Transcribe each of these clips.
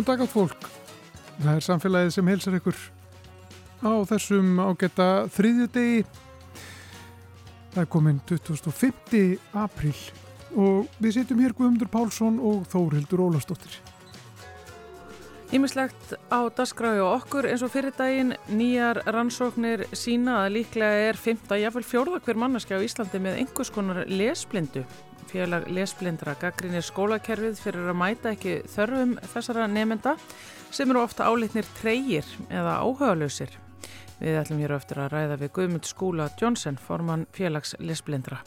Góðan dag átt fólk. Það er samfélagið sem helsar ykkur á þessum ágætta þriðjudegi. Það er komin 25. apríl og við sitjum hér Guðmundur Pálsson og Þórildur Ólafsdóttir. Ímislegt á dasgráði og okkur eins og fyrir daginn nýjar rannsóknir sína að líklega er 5. jafnvel fjórða hver manneski á Íslandi með einhvers konar lesblindu. Félag lesblindra gaggrinir skólakerfið fyrir að mæta ekki þörfum þessara nefnda sem eru ofta álitnir treyir eða áhugaðlausir. Við ætlum hér eftir að ræða við Guðmund Skúla Jónsson, formann félags lesblindra.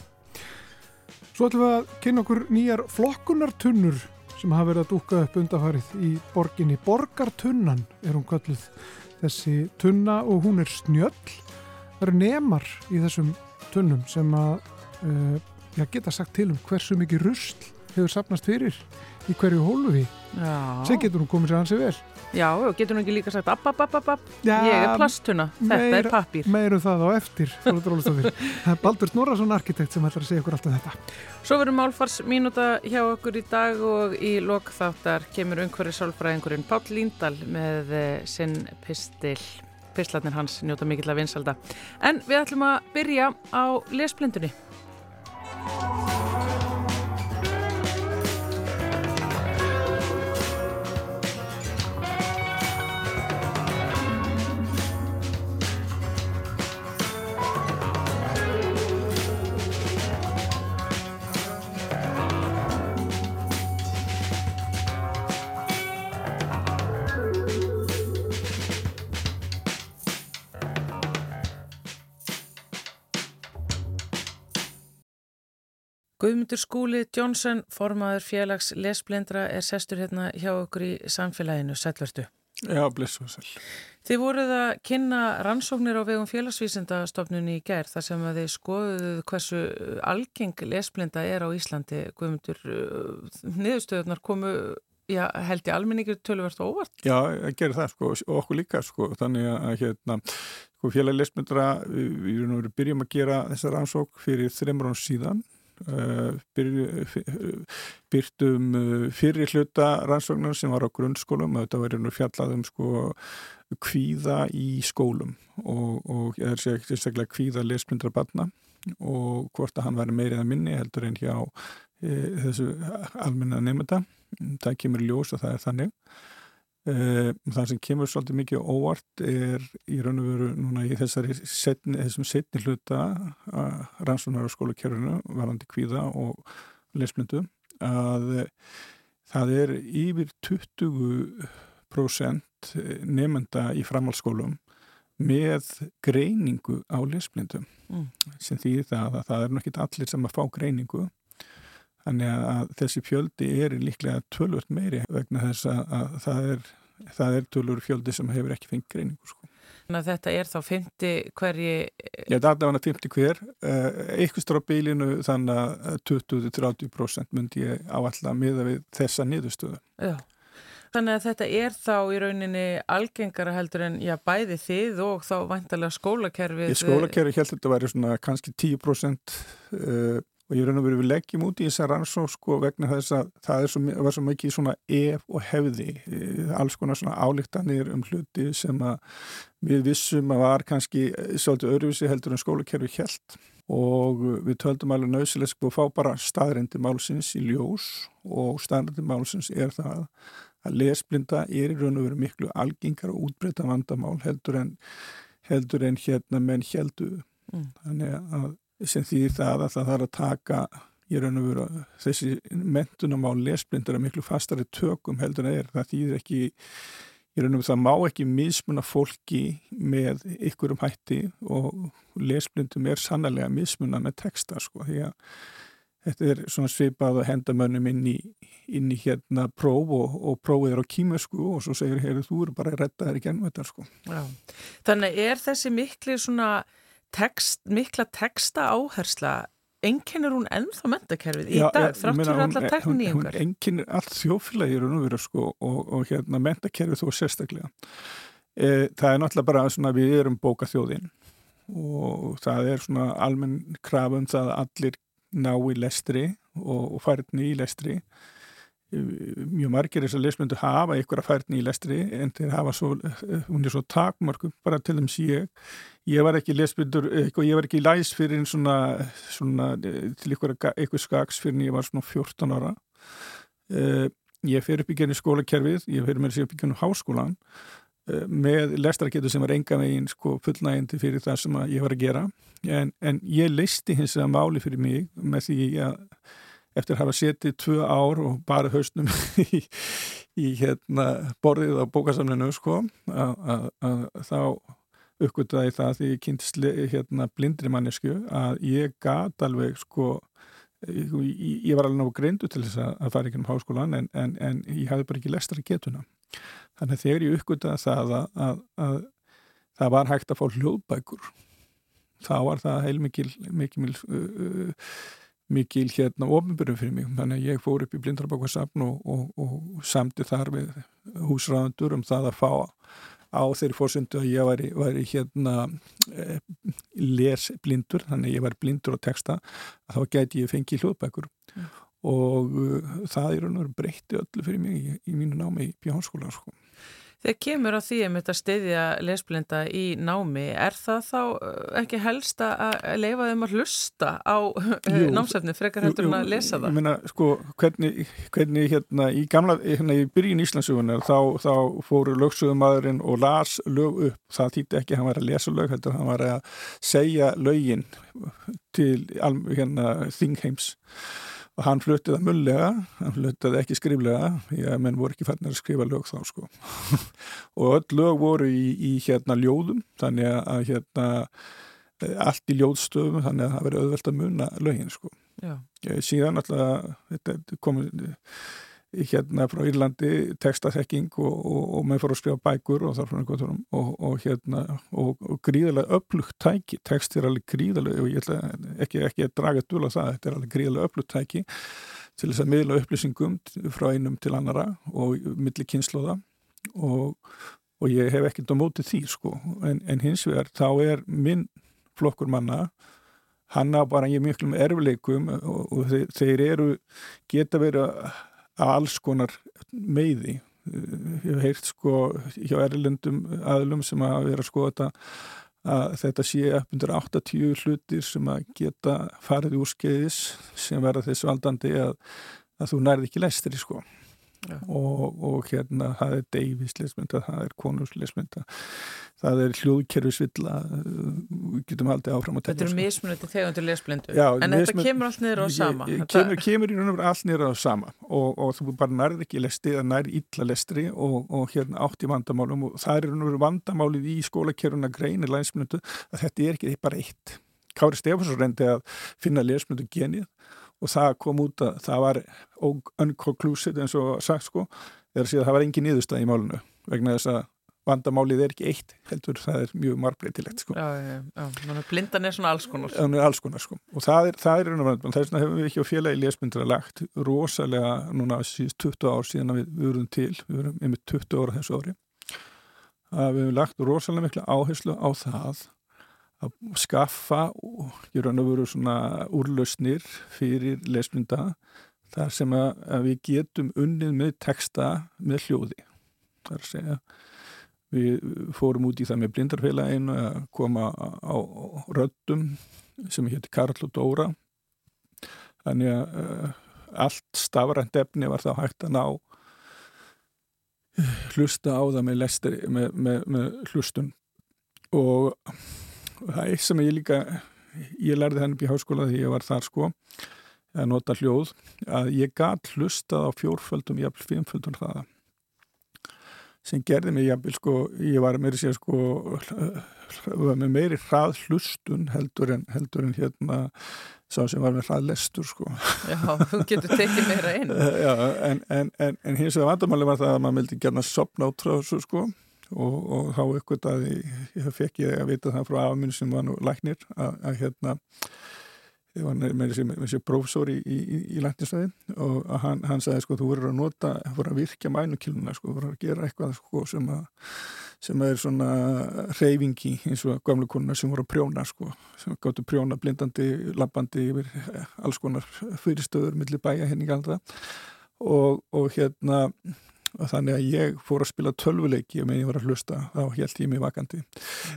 Svo ætlum við að kynna okkur nýjar flokkunartunnur sem hafa verið að dúka upp undafarið í borginni. Borgartunnan er hún kalluð þessi tunna og hún er snjöll. Það eru nemar í þessum tunnum sem að uh, já, geta sagt til um hversu mikið rusl hefur sapnast fyrir í hverju hólfi. Sem getur hún komið sér hansi vel. Já, og getur hún ekki líka sagt app, app, app, app, app, ég er plastuna, þetta meir, er pappir. Meirum það á eftir, Baldur Snorarsson arkitekt sem ætlar að segja okkur alltaf þetta. Svo verður málfars mínúta hjá okkur í dag og í lokþáttar kemur umhverju sálfræðingurinn Páll Líndal með eh, sinn pistil. Pistlarnir hans njóta mikill að vinsalda. En við ætlum að byrja á lesblindunni. Bye. Guðmundur Skúli Jónsson, formaður félags lesblindra, er sestur hérna hjá okkur í samfélaginu. Sælvertu. Já, blessu sæl. Þið voruð að kynna rannsóknir á vegum félagsvísindastofnunni í gerð þar sem að þið skoðuðu hversu algeng lesblinda er á Íslandi. Guðmundur, uh, niðurstöðunar komu, já, held ég almenningur töluvert óvart? Já, ég gerir það sko og okkur líka sko. Þannig að hérna, sko, félag lesblindra, við, við byrjum að gera þessa rannsók fyrir þreymur án síðan Eh, byrtum eh, fyrir hluta rannsóknar sem var á grunnskólum og þetta verður nú fjallað um sko kvíða í skólum og, og ég er sérstaklega kvíða lesmyndra barna og hvort að hann væri meirið að minni heldur en hjá e, þessu almenna nefnda það kemur ljós og það er þannig. Eh, það sem kemur svolítið mikið óvart er í raun og veru núna í þessari setni, þessum setni hluta rannsónar á skólakerfinu varandi kvíða og lesblindu að það er yfir 20% nefnda í framhaldsskólum með greiningu á lesblindum mm. sem því það að það er nokkið allir sem að fá greiningu Þannig að þessi fjöldi er líklega tölvört meiri vegna þess að það er, er tölvört fjöldi sem hefur ekki fengið greiningu. Sko. Þannig að þetta er þá 50 hverji... Já, þetta var 50 hver. Eitthvað strá bílinu þannig að 20-30% myndi ég áallega miða við þessa niðurstöðu. Já. Þannig að þetta er þá í rauninni algengara heldur en já, bæði þið og þá vantarlega skólakerfið. Í skólakerfið held þetta að vera svona kannski 10% uh, og ég raun og veru við leggjum út í þessa rannsók sko vegna þess að það svo, var svo mikið svona ef og hefði eh, alls konar svona álíktanir um hluti sem að við vissum að var kannski eh, svolítið öruvísi heldur en skólakerfi helt og við töldum alveg nöðsileg sko að fá bara staðrendi málsins í ljós. Og staðrendi málsins er það að lesblinda er í raun og veru miklu algengar og útbreyta vandamál heldur en heldur en hérna menn heldu mm. þannig að sem þýðir það að það þarf að taka ég raun og veru þessi mentunum á lesblindur að miklu fastari tökum heldur en það er, það þýðir ekki ég raun og veru það má ekki mismuna fólki með ykkurum hætti og lesblindum er sannlega mismuna með texta sko því að þetta er svona svipað að henda mönnum inn í, inn í hérna próf og, og prófið er á kímesku og svo segir hér þú eru bara að retta þær í gennum þetta sko Já. Þannig er þessi miklu svona text, mikla texta áhersla enginnir hún ennþá mentakerfið í dag, þrátt fyrir allar tekníungar hún enginnir allt þjófélagir og, sko, og, og hérna mentakerfið þó sérstaklega. E, það er náttúrulega bara svona við erum bóka þjóðinn og það er svona almenn krafum það að allir ná í lestri og, og færðni í lestri mjög margir þess að lesmyndu hafa ykkur að færni í lestri en þeir hafa svo, hún er svo takmarkum bara til þeim síg ég var ekki lesmyndur, ég var ekki læs fyrir einn svona, svona til ykkur, ykkur skags fyrir en ég var svona 14 ára. Uh, ég fer upp í genið skólakerfið ég fer með þessi upp í genið háskólan uh, með lestraketu sem var enga megin sko fullnægindi fyrir það sem ég var að gera. En, en ég leisti hins að máli fyrir mig með því að eftir að hafa setið tvö ár og bara hausnum í, í hérna, borðið á bókasamlinu sko, að þá uppgöttaði það því ég kynntist hérna, blindri mannesku að ég gat alveg sko, ég, ég var alveg náðu greindu til þess að fara ekki um háskólan en, en, en ég hafði bara ekki lestra getuna. Þannig að þegar ég uppgöttaði það að, að, að það var hægt að fá hljóðbækur þá var það mikil uh, uh, mikil hérna ofinbjörnum fyrir mig þannig að ég fór upp í blindrabákarsafn og, og, og samti þar við húsræðandur um það að fá á þeirri fórsöndu að ég væri, væri hérna e, lesblindur, þannig að ég væri blindur á texta, þá gæti ég fengið hljóðbækur mm. og uh, það er breytti öllu fyrir mig í, í mínu námi í Bjáhanskóla sko. Þegar kemur á því að mitt að steyðja lesblinda í námi, er það þá uh, ekki helst að leifa þeim að hlusta á uh, námsefni frekar heldur en að lesa það? Ég meina, sko, hvernig, hvernig hérna í gamla, hérna í byrjun Íslandsugunar þá, þá fóru lögsögumæðurinn og las lög upp, það týtti ekki að hann var að lesa lög, heldur hann var að segja lögin til hérna þingheims og hann fluttið það mullega, hann fluttið ekki skriflega, að menn voru ekki færðin að skrifa lög þá sko og öll lög voru í, í hérna ljóðum, þannig að hérna allt í ljóðstöfum, þannig að það verið auðvelt að munna lögin sko Já. síðan alltaf komið hérna frá Írlandi textaþekking og, og, og með fór að skrifa bækur og þar frá einhvern og, og hérna og gríðarlega upplugt tæki. Text er alveg gríðarlega og ég ætla ekki, ekki að draga dúla það, þetta er alveg gríðarlega upplugt tæki til þess að miðla upplýsingum frá einum til annara og milli kynnslóða og ég hef ekkert á móti því sko. En, en hins vegar þá er minn flokkur manna hann á bara ég mjög mjög erfleikum og þeir, þeir eru geta verið að af alls konar meiði. Ég hef heilt sko hjá erlendum aðlum sem að vera að skoða þetta að þetta sé upp undir 80 hlutir sem að geta farið úr skeiðis sem verða þessu aldandi að, að þú nærði ekki læstir í sko og, og hérna það er Davies lesmynda, það er Konus lesmynda það er hljóðkerfisvilla við getum haldið áfram að Þetta er mismunandi þegundur lesblindu. Já, en þetta kemur allt niður á sama. ég, kemur, kemur í raun og veru allt niður á sama. Og, og þú bara nærði ekki lesti eða nærði illa lestri og, og hérna átt í vandamálum. Og það er raun og veru vandamálið í skólakerfuna greinir lesblindu að þetta er ekki bara eitt. Kári Stefansson reyndi að finna lesblindu genið og það kom út að það var unconclusive eins og sagt sko. Þegar að það var engin niðurstað í málunu vegna þess að vandamálið er ekki eitt heldur það er mjög margbreytilegt sko. Já, já, já, blindan er svona alls konar. Það er alls konar sko. Og það er, það er þess vegna hefum við ekki á félagi lesmyndir að lagt rosalega núna síðust 20 ár síðan að við vorum til. Við vorum yfir 20 ára þessu ári. Að við hefum lagt rosalega miklu áherslu á það að skaffa og gera hann að vera svona úrlausnir fyrir lesmynda þar sem að, að við getum unnið með texta með hljóði. Þar að segja við fórum út í það með blindarfélagin að koma á röddum sem hétti Karl og Dóra. Þannig að uh, allt stafrænt efni var þá hægt að ná hlusta á það með, lestri, með, með, með hlustun. Og það er sem ég líka ég lærði henni upp í háskóla þegar ég var þar sko að nota hljóð að ég gæt hlustað á fjórföldum jafnvel fimmföldum hraða sem gerði mig jafnvel sko ég var meiri sér sko með meiri hrað hlustun heldur en, heldur en hérna sá sem var með hraðlestur sko. Já, þú getur tekið meira inn. Já, en, en, en, en hins vegar vandamáli var það að maður vildi gerna sopna út frá þessu sko og, og þá að ég fekk ég að vita það frá afminn sem var nú læknir að, að hérna ég var með þessi prófsor í, í, í læknisvæði og hann, hann sagði sko þú verður að nota, þú verður að virkja mænukiluna sko, þú verður að gera eitthvað sko sem að sem er svona reyfingi eins og gamle konar sem voru að prjóna sko, sem gáttu prjóna blindandi, lappandi yfir alls konar fyrirstöður millir bæja henni galdra og, og hérna og þannig að ég fór að spila tölvuleiki og meðan ég var að hlusta, þá held ég mig vakandi.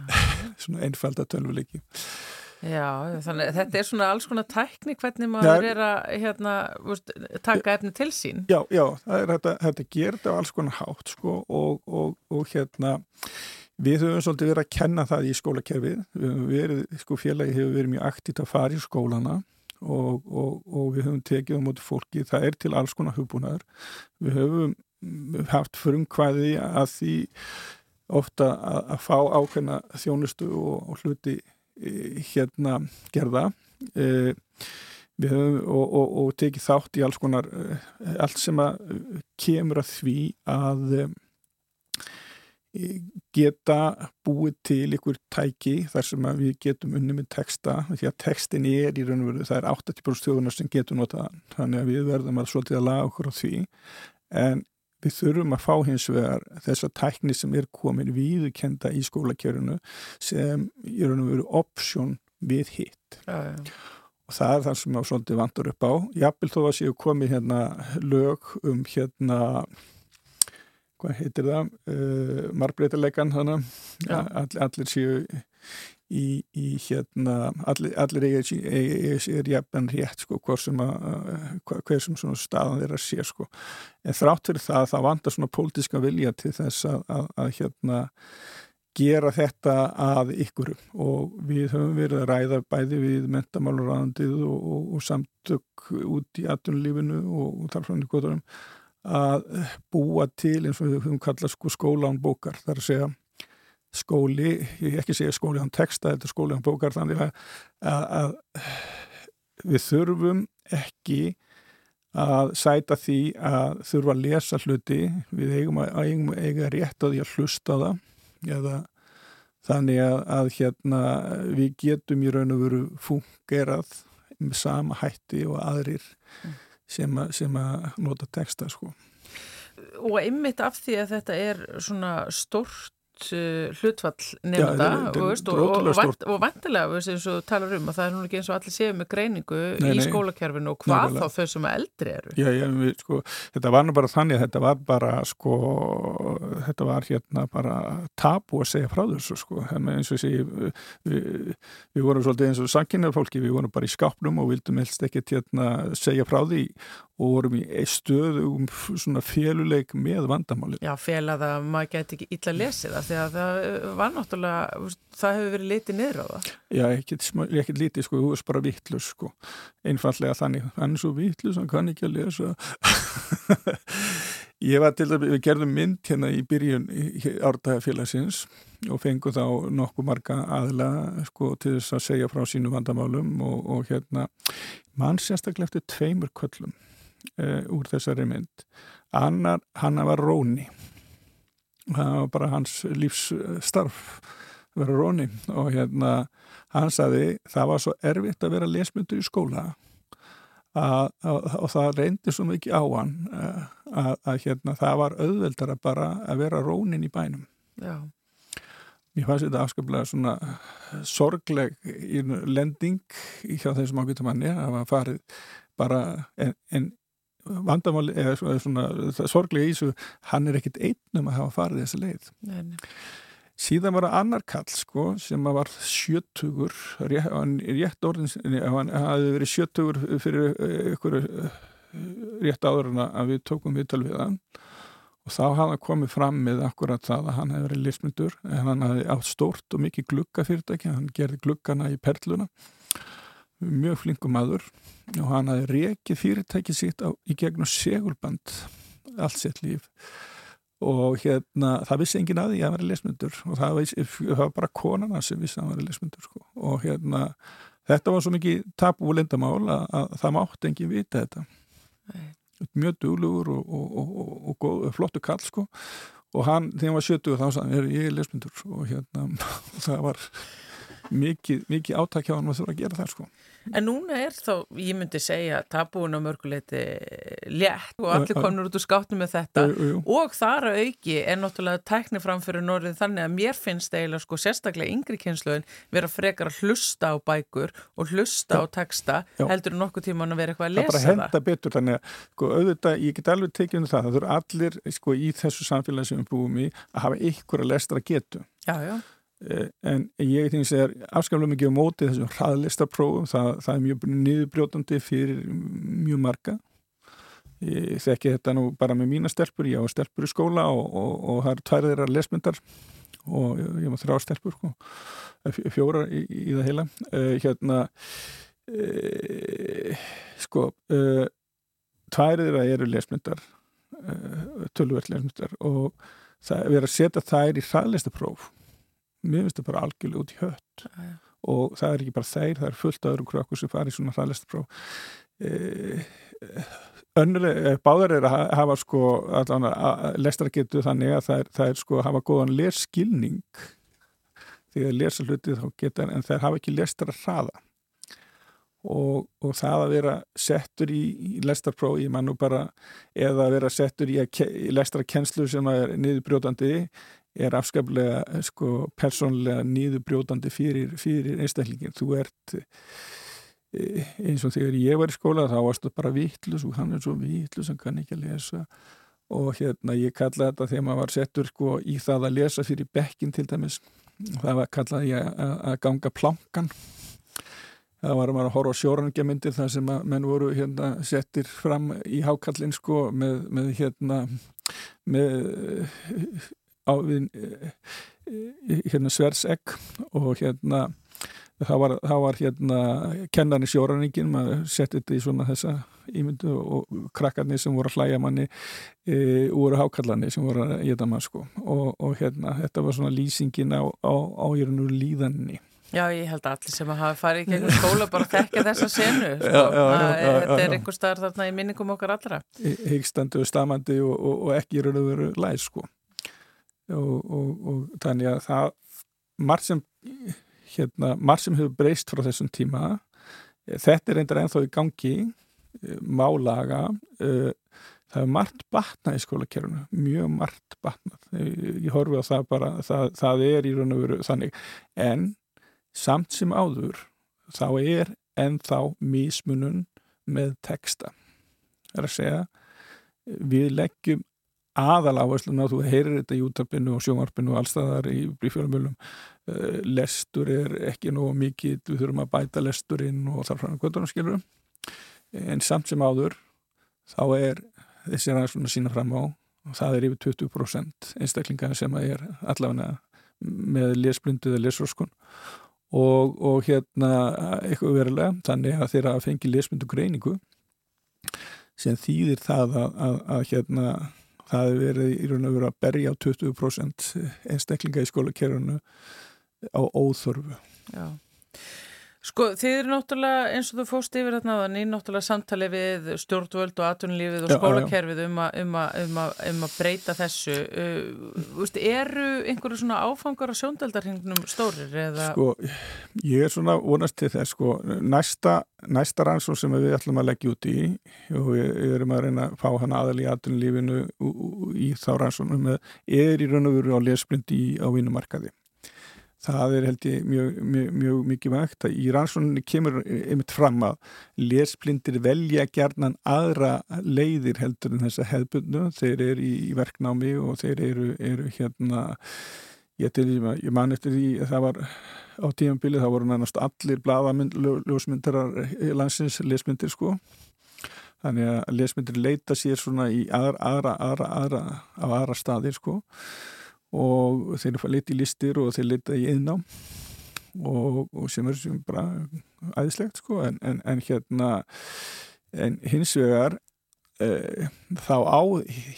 Svona einfalda tölvuleiki. Já, þannig að þetta er svona alls konar tækni hvernig maður ja, er að hérna, veist, taka efni til sín. Já, já, er, þetta, þetta þetta á alls konar hátt sko, og, og, og hérna við höfum svolítið verið að kenna það í skólakerfið. Við höfum verið, sko félagi hefur verið mjög aktíft að fara í skólana og, og við höfum tekið á móti fólki. Það er til alls konar hugbúnaður. Við höfum haft frumkvæði að því ofta að, að fá ákveðna þjónustu og, og hluti e, hérna gerða. E, við höfum og, og, og tekið þátt í alls konar e, allt sem að kemur að því að e, geta búið til ykkur tæki þar sem við getum unni með texta því að textin er í raun og veru það er 80% þjóðunar sem getur notað þannig að við verðum að svolítið að laga okkur á því. En við þurfum að fá hins vegar þessa tækni sem er komin viðkenda í skólakjörunu sem í raun og veru option við hitt. Já, já. og það er það sem á svolítið vandur upp á. Jafnvel þó að séu komið hérna lög um hérna hvað heitir það uh, marbreytilegan þannig all, allir séu í, í hérna allir, allir sér jafn rétt sko hver sem, að, hver sem svona staðan þeirra sé sko. En þrátt fyrir það það vandar svona pólitíska vilja til þess að, að, að hérna gera þetta að ykkur. Og við höfum verið að ræða bæði við mentamálurraðandið og, og, og samtök út í atunlífinu og, og þar frá nýgóðurum að búa til eins og við höfum kallað sko skóla án bókar þar að segja skóli, ég ekki segja skóli án texta, þetta er skóli án bókar þannig að, að við þurfum ekki að sæta því að þurfa að lesa hluti, við eigum að eigum, eiga rétt að því að hlusta það eða þannig að, að hérna við getum í raun og veru fungerað með sama hætti og aðrir mm. sem, sem að nota texta sko. Og einmitt af því að þetta er svona stort Uh, hlutfall nefnda og, vantilega eins og talar um að það er nú ekki eins og allir séu með greiningu nei, í skólakerfinu og hvað nei, þá þau sem eldri eru. Já, já, við, sko, þetta var nú bara þannig þetta var bara sko, þetta var hérna bara tapu að segja frá þessu sko. eins og sé við, við vorum svolítið eins og sankinarfólki við vorum bara í skápnum og vildum helst ekkert hérna, segja frá því og vorum í stöðu um svona féluleik með vandamáli Já, fél að maður geti ekki illa lesið það því að það uh, var náttúrulega það hefur verið litið niður á það. Já, ekkert litið sko, þú veist bara vittlus sko, einfallega þannig hann er svo vittlus, hann kann ekki að lesa. Ég var til að við gerðum mynd hérna í byrjun árdagafélagsins og fengum þá nokkuð marga aðla sko til þess að segja frá sínu vandamálum og, og hérna mann sérstaklega eftir tveimur köllum uh, úr þessari mynd. Annar, hann var Róni. Það var bara hans lífsstarf að vera Róni. Og hérna hann saði það var svo erfitt að vera lesmyndu í skóla að, að, og það reyndi svo mikið á hann eh, að, að hérna það var auðveldara bara að vera Rónin í bænum. Já. Mér fannst þetta afskaplega svona sorgleg lending hjá þessum ákveðtum manni að hafa farið bara en, en vandamáli eða svona sorglega í þessu hann er ekkit einnum að hafa farið þessi leið. Nei, nei. síðan var það annar kall sko sem var sjötugur hann hafi verið sjötugur fyrir ykkur rétt áður en að við tókum viðtal við hann. Og þá hafði komið fram með akkurat það að hann hefði verið lismyndur en hann hafði átt stórt og mikið glukkafyrirtæki hann gerði glukkana í perluna mjög flinkum maður og hann hafi rekið fyrirtæki sitt á, í gegnum segulband allt sitt líf og hérna það vissi engin að því að hann var lesmyndur og það var, það var bara konana sem vissi að hann var lesmyndur sko. og hérna þetta var svo mikið tapu og lindamál að, að það mátti engin vita þetta Nei. mjög duglugur og, og, og flottu kall sko og hann, þegar hann var 70 þá sagði hann, ég er lesmyndur og hérna það var mikið, mikið átækja á hann að þurfa að gera það sko. En núna er þá, ég myndi segja, tabúin á mörguleiti létt og allir konur út úr skáttum með þetta jú, jú. og þar að auki er náttúrulega tækni framfyrir norðin þannig að mér finnst eiginlega sko sérstaklega yngri kynsluðin vera frekar að hlusta á bækur og hlusta Já. á texta Já. heldur nokkuð tíman að vera eitthvað að lesa það. Það bara henda betur þannig að sko auðvitað, ég get alveg tekið um það, það þurfa allir sko í þessu samfélagi sem við búum í að hafa ykkur að lestra getu. Já, já. Eh, en ég það er afskaflega mikið á móti þessum hraðlistarprófum það, það er mjög niðurbrjótandi fyrir mjög marga. Ég þekki þetta nú bara með mína stelpur. Ég á stelpur í skóla og, og, og það er tværðir lesmyndar og ég má þrjá stelpur sko, fjóra í, í það heila. Uh, hérna uh, sko uh, tværðir eru lesmyndar tölvöld lesmyndar og það er að setja þær í hraðlistarpróf mér finnst það bara algjörlega út í hött. Ja. og það er ekki bara þeir, það er fullt öðrum krökkur sem fari í svona hraðlistapróf e, önnulega, eh, báðar er að hafa sko lestargetu þannig að það er, það er sko að hafa góðan lerskilning því að lesa hluti þá geta en það hafa ekki lestar að hraða. Og, og það að vera settur í, í lestarpróf, ég man nú bara eða að vera settur í, í lestarkennslu sem er niðurbrjótandi er afskaplega sko, persónlega nýðubrjótandi fyrir, fyrir einstaklingin. Þú ert e, eins og þegar ég var í skóla þá varstu bara vittlus og hann er svo vittlus, hann kann ekki að lesa og hérna ég kallaði þetta þegar maður var settur sko, í það að lesa fyrir bekkin til dæmis. Það var kallaði ég að ganga plankan. Það var að horfa á sjórangemindir þar sem að menn voru hérna settir fram í hákallin sko með, með hérna með á við eh, eh, hérna sverðsegg og hérna það var, það var hérna kennarni sjóraningin, maður setti þetta í svona þessa ímyndu og krakkarnir sem voru að hlæja manni e, úr hákallarni sem voru að geta maður sko. Og, og hérna þetta var svona lýsingin á, á, á líðanni Já, ég held að allir sem að hafa farið í gegnum skóla bara þekkja þessa senu sko. já, já, já, þetta er einhver staðar þarna í minningum okkar allra. Hyggstandi og stamandi og, og, og ekki raun og veru læs sko og, og, og þannig að það marg sem, hérna, marg sem hefur breyst frá þessum tíma þetta er reyndar ennþá í gangi eh, málaga eh, það er margt batna í skólakerfunu mjög margt batna ég horfi á það bara, það, það er í raun og veru þannig, en samt sem áður þá er ennþá mísmunun með texta. Það er að segja við leggjum aðal áherslun að þú heyrir þetta í útarpinu og sjónvarpinu og allstaðar í brífjölumölum uh, lestur er ekki nógu mikið, við þurfum að bæta lesturinn og þar frá hvernig skilur en samt sem áður þá er þessi ræðsluna sína fram á og það er yfir 20% einstaklingar sem að er allavega með lesblindu eða lesróskun og, og hérna eitthvað verulega þannig að þeirra fengi lesblindu greiningu sem þýðir það að, að, að hérna það hefur verið í raun og veru að berja á 20% einstaklinga í skólakerfunu á óþörfu. Já. Sko þið eru náttúrulega eins og þú fóst yfir þarna þann í náttúrulega samtali við stjórnvöld og atunlífið og skólakerfið um, um, um, um að breyta þessu. Uh, veist, eru einhverju svona áfangar á sjóndaldarhingnum stórir? Eða? Sko ég er svona vonast til þess sko næsta, næsta rannsón sem við ætlum að leggja út í og við, erum að reyna að fá hann aðal í atunlífinu í þá rannsónum er í raun og veru á lesblind í á vínumarkaði það er held ég mjög, mjög, mjög mikið vægt að í rannsóninni kemur einmitt fram að lesblindir velja gerðnan aðra leiðir heldur en þessa hefbundu þeir eru í, í verknámi og þeir eru, eru hérna ég, ég man eftir því að það var á tímanbilið þá voru nánast allir bladamindljósmyndarar landsins lesmyndir sko. Þannig að lesmyndir leita sér svona í aðra, aðra, aðra, aðra á aðra staðir sko og þeir leta í listir og þeir leta í eðná og, og sem er sem bara aðeinslegt sko. En, en, en hérna en hins vegar e, þá á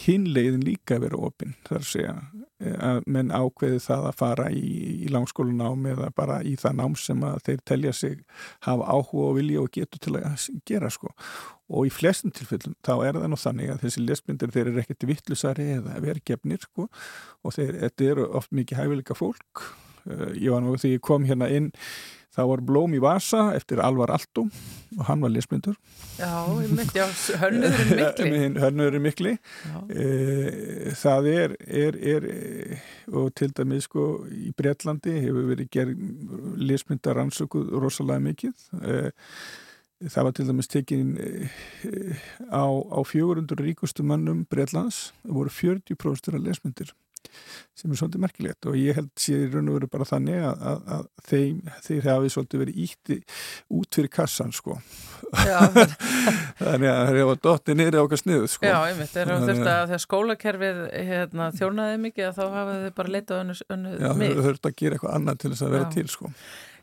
hinleiðin líka að vera opinn þar að segja e, að menn ákveði það að fara í, í langskólanám eða bara í það nám sem að þeir telja sig hafa áhuga og vilja og getur til að gera sko. Og í flestum tilfellum þá er það nú þannig að þessi lesbyndir þeir eru ekkert vittlusari eða verkefnir sko og þeir, þetta eru oft mikið hæfileika fólk. Uh, ég var nú því ég kom hérna inn þá var Blóm í Vasa eftir Alvar Aldó og hann var lesblindur. Já, ég myndi á hörnuðurinn mikli Hörnuðurinn mikli. Uh, það er, er, er og til dæmis sko í Breitlandi hefur verið gerð lesblindar ansökuð rosalega mikið. Uh, það var til dæmis tekin á, á 400 ríkustu mannum Breitlands, voru 40% af lesblindir sem er svolítið merkilegt og ég held sér í raun og veru bara þannig að, að, að þeim, þeir hafi svolítið verið ítti út fyrir kassan sko. Þannig að það var dotið niður okkar sniðu sko. Já, einmitt, þegar skólakerfið hérna, þjónaði mikið þá hafaðu þau bara leitað önnu, önnu Já, þau þurftu að gera eitthvað annað til þess að vera Já. til sko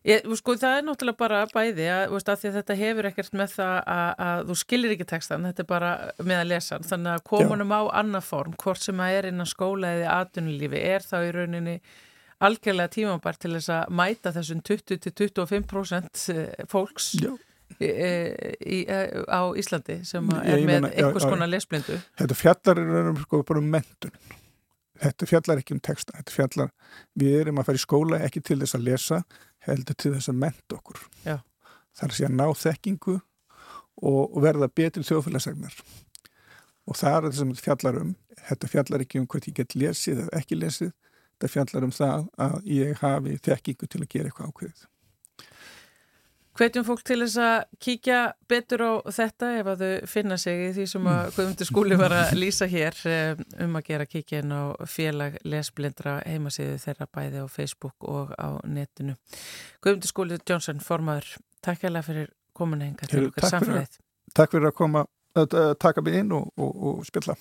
Ég, sko, það er náttúrulega bara bæði að, veist, að þetta hefur ekkert með það að, að þú skilir ekki textan, þetta er bara með að lesa þannig að komunum Já. á annað form hvort sem að er innan skóla eða aðunulífi er þá í rauninni algjörlega tímabært til þess að mæta þessum 20-25% eh, fólks í, e, í, e, á Íslandi sem er með meina, einhvers konar lesblindu. Þetta fjallar er sko bara um mentun þetta fjallar ekki um texta, þetta fjallar við erum að fara í skóla ekki til þess að lesa heldur til þess að menta okkur. Já. þar sé að ná þekkingu og, verða betri þjóðfélagsegnar og það er það sem þetta fjallar um. Þetta fjallar ekki um hvort ég get lesið eða ekki lesið, þetta fjallar um það að ég hafi þekkingu til að gera eitthvað ákveðið Hvetjum fólk til þess að kíkja betur á þetta ef að þau finna sig í því sem að Guðmundur skúli var að lýsa hér eh, um að gera kíkja inn á félag lesblindra heimasíðu þeirra bæði á Facebook og á netinu. Guðmundur skúli Jónsson, formadur, takk hérlega fyrir komuna hengar til okkar samfélagið. Takk fyrir að koma, að taka mig inn og, og, og spilla.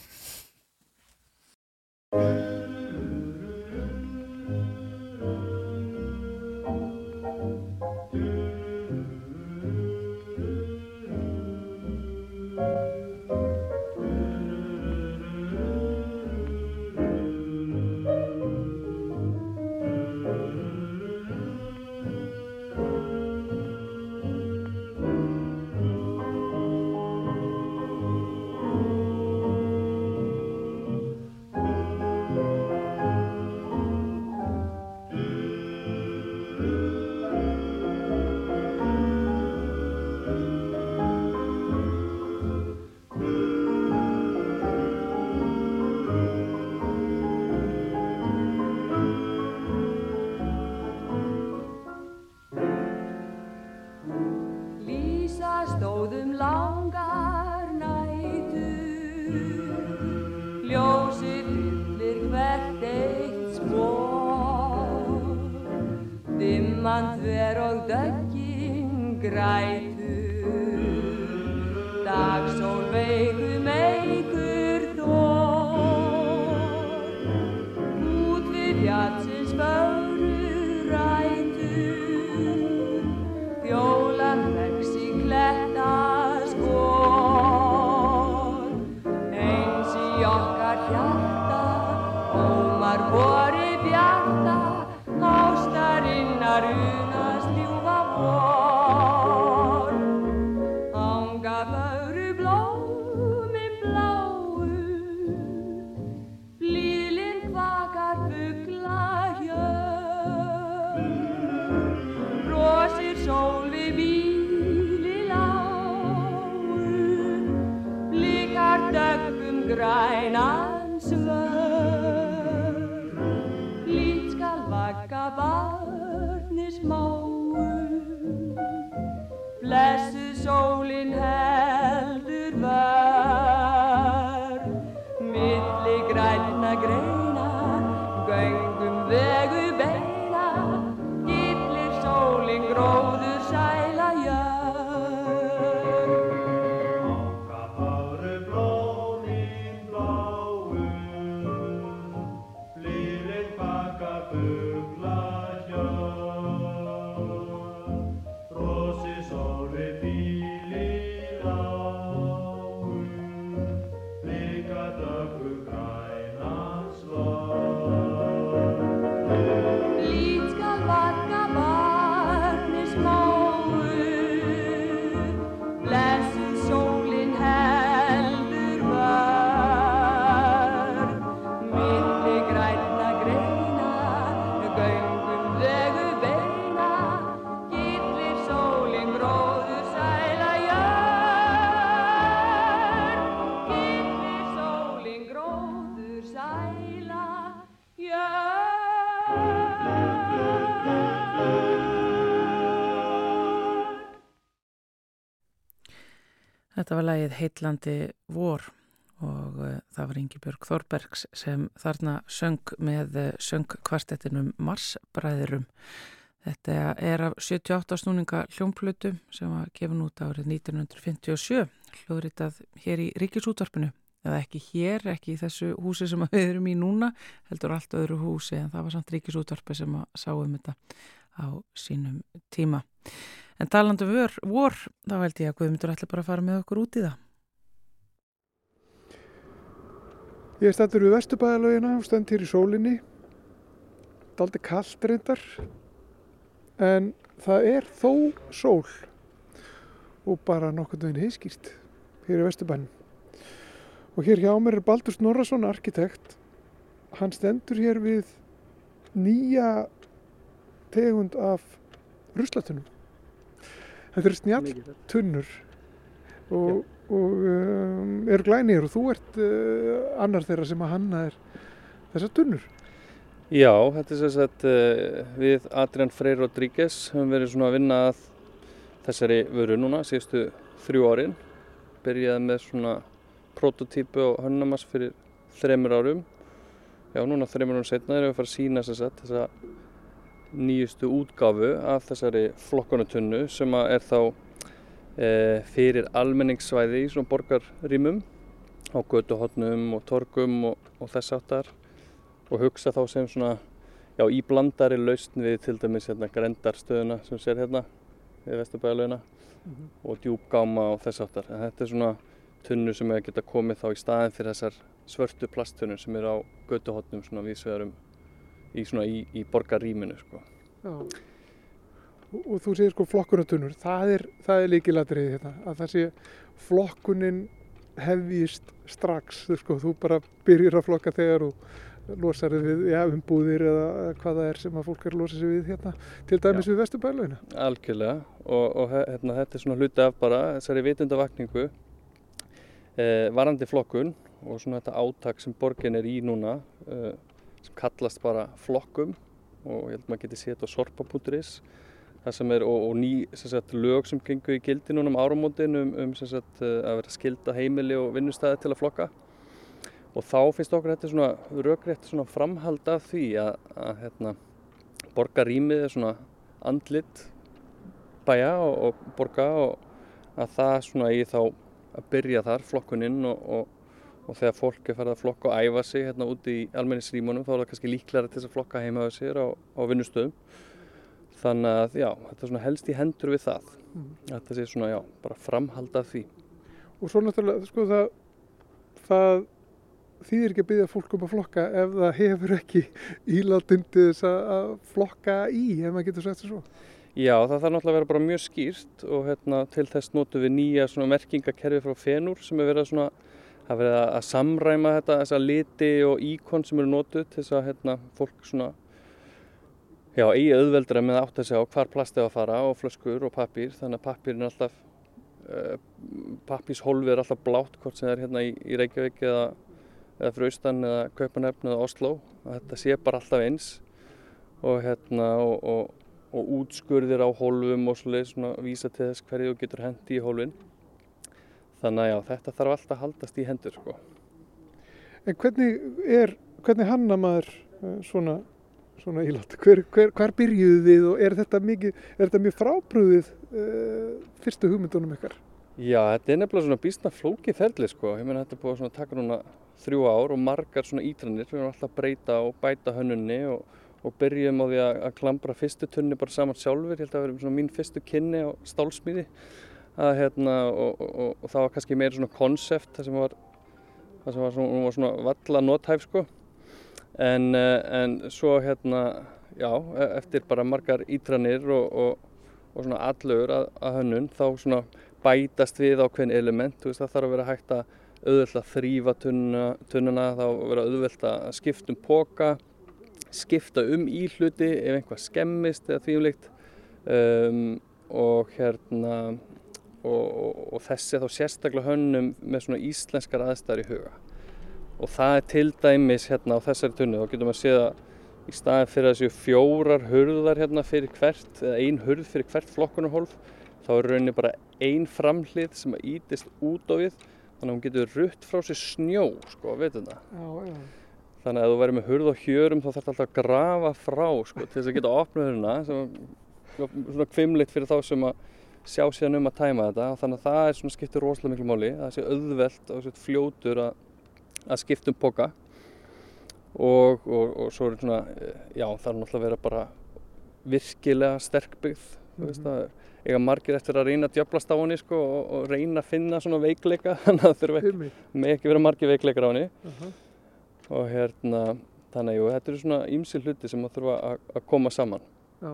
Var lægið Heitlandi vor og uh, það var Ingi Björg Þorbergs sem þarna söng með uh, söngkvartettinum Marsbræðurum. Þetta er af 78 snúninga hljómplutu sem var gefin út árið 1957, hljóðritað hér í Ríkisútvarpinu. Eða ekki hér, ekki í þessu húsi sem við erum í núna, heldur allt öðru húsi en það var samt Ríkisútvarpi sem að sáum þetta á sínum tíma. En talandu um vor, þá held ég að Guðmundur ætla bara að fara með okkur út í það. Ég er stættur við Vesturbæðalögina og stend hér í sólinni. Það er aldrei kallt reyndar, en það er þó sól og bara nokkurnu veginn heiskýrt hér í Vesturbænum. Og hér hjá mér er Baldur Snorrason, arkitekt. Hann stendur hér við nýja tegund af ruslatunum. Þetta eru snjalltunnur og, og um, eru glænir og þú ert uh, annar þeirra sem að hanna er þessar tunnur. Já, þetta er sem sagt uh, við Adrian Freyr Rodríguez höfum verið svona að vinna að þessari vöru núna síðustu þrjú árin. Byrjaði með svona prototípu og hönnamars fyrir þreymur árum. Já, núna þreymur árum setna erum við að fara að sína sem sagt þessa nýjustu útgáfu af þessari flokkonutunnu sem er þá e, fyrir almenningssvæði í svona borgarrýmum á götuhotnum og torgum og, og þess aftar og hugsa þá sem svona já, í blandari lausn við til dæmis hérna grendarstöðuna sem sér hérna við Vesturbæðalögina mm -hmm. og djúbgáma og þess aftar. En þetta er svona tunnu sem hefur geta komið þá í staðin fyrir þessar svörtu plasttunnur sem eru á götuhotnum svona vísvegarum í, í, í borgarrýminu sko. og, og þú segir sko flokkunatunur það er, er líkilatrið þetta að það sé flokkunin hefðist strax sko, þú bara byrjir að flokka þegar og losar þið við ja, umbúðir eða hvað það er sem að fólk er að losa sig við hérna, til dæmis Já. við vesturbælauna Algjörlega og, og hérna, þetta er svona hluti af bara þessari vitundavakningu eh, varandi flokkun og svona þetta átak sem borgin er í núna eh, sem kallast bara flokkum og ég held að maður geti þetta á sorpa.is það sem er og, og ný sagt, lög sem gengur í gildi núna um áramótin um, um sagt, eh, að vera skilda heimili og vinnustæði til að flokka. Og þá finnst okkur þetta svona rökrétt svona framhald af því að, að hérna, borgarýmið er svona andlit bæja og, og borga og að það svona í þá að byrja þar flokkuninn og, og og þegar fólk er farið að flokka og æfa sig hérna úti í almenningsrýmunum þá er það kannski líklæra til þess að flokka heima á sér á, á vinnustöðum. Þannig að já, þetta er svona helst í hendur við það. Mm. þetta sé svona já, bara framhald af því. Og svo náttúrulega sko það það þýðir ekki að byggja fólk um að flokka ef það hefur ekki ílátindi þess að flokka í ef maður getur sagt þessu Já, það þarf náttúrulega að vera bara mjög skýrt og hérna, til þess notu við nýja merkingakerfi frá fenur sem er verið að það verið að samræma þetta, þessa liti og íkon sem eru nótuð til þess að hérna, fólk svona já, eigi auðveldra með átt að segja á hvar plastið að fara og flöskur og pappir þannig að pappirinn er alltaf uh, eh, pappíshólfið er alltaf blátt hvort sem það er hérna í, í Reykjavík eða, eða Fraustan eða Kaupanöfn eða Oslo þetta sé bara alltaf eins. Og hérna og, og, og útskurðir á hólfum og svona vísa til þess hverju þú getur hendi í hólfin þannig að já, þetta þarf alltaf að haldast í hendur sko. En hvernig er, hvernig hanna maður uh, svona, svona ílátt? Hver, hver, hver byrjuðu þið og er þetta, mikið, er þetta mjög frábrúðið uh, fyrstu hugmyndunum ykkar? Já, þetta er nefnilega svona bísna flókið ferli sko. Ég meina þetta er búið að taka núna þrjú ár og margar svona ítrannir. Við erum alltaf að breyta og bæta hönnunni og, og byrjum á því að, að klambra fyrstu tunni bara saman sjálfur. Ég held að það verður svona mín fyrstu kynni á stálsmíði að hérna og, og, og, og það var kannski meira svona konsept það sem var, það sem var svona, svona valla nóthæf sko. En, eh, en svo hérna já, e, eftir bara margar ítranir og svona allur að, að hönnun þá svona bætast við ákveðin element, þú veist það þarf að vera hægt að auðvöld að þrýfa tunnuna, þá vera auðvöld að skipta um póka skipta um íhluti ef einhvað skemmist eða þvíumlikt um, og hérna og, og, og þessi þá sérstaklega hönnum með svona íslenskar aðstæðar í huga. Og það er til dæmis hérna á þessari tunnu þá getur maður að séð að í staðin fyrir þessu fjórar hurðar hérna fyrir hvert eða ein hurð fyrir hvert flokkunarhólf þá er rauninni bara ein framhlið sem að ítist út á við þannig að hún getur rutt frá sér snjó sko, veitum það? Þannig að ef þú verður með hurð og hjörum þá þarf alltaf að grafa frá sko, til þess að geta opnað hurðina sem er svona kvimleitt fyrir þá sem að sjá síðan um að tæma þetta og þannig að það er svona skiptir rosalega miklu máli að það sé auðvelt og svona fljótur að, að skipta um poka. Og, og, og svo er svona eh, já það er náttúrulega að vera bara virkilega sterkbyggð veist að eiga margir eftir að reyna að djöflast á henni sko, og, og reyna að finna svona veikleika þannig að það þurfa ekki, vera margir veikleikar á henni. Aha. og hérna þannig að þetta eru svona ýmsi hluti sem að þurfa að, að koma saman. Já.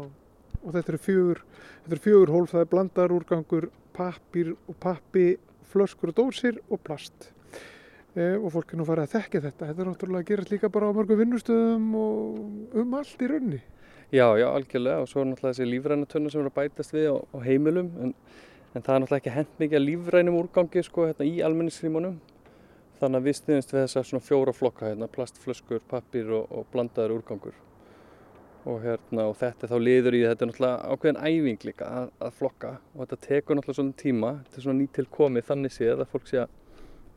Og þetta eru fjögur, eru fjögur hólf, það er blandar úrgangur, pappir og pappi, flöskur og dósir og plast. E, og fólk er nú farið að þekka þetta. Þetta er náttúrulega að gerast líka bara á mörgum vinnustöðum og um allt í raunni. Já, já, algjörlega og svo er náttúrulega þessi lífræna tunna sem eru að bætast við á, á heimilum en, en það er náttúrulega ekki hent mikið að lífrænum úrgangi sko hérna í almenningsrýmunum þannig að við stuðumst við þessa svona fjóra flokka hérna, plastflöskur, pappir og, og blandaður úrgangur og hérna og þetta er þá liður í þetta er náttúrulega ákveðin æfing líka að, að flokka. Og þetta tekur náttúrulega svona tíma. Þetta er svona nýtil komið þannig séð að fólk sé að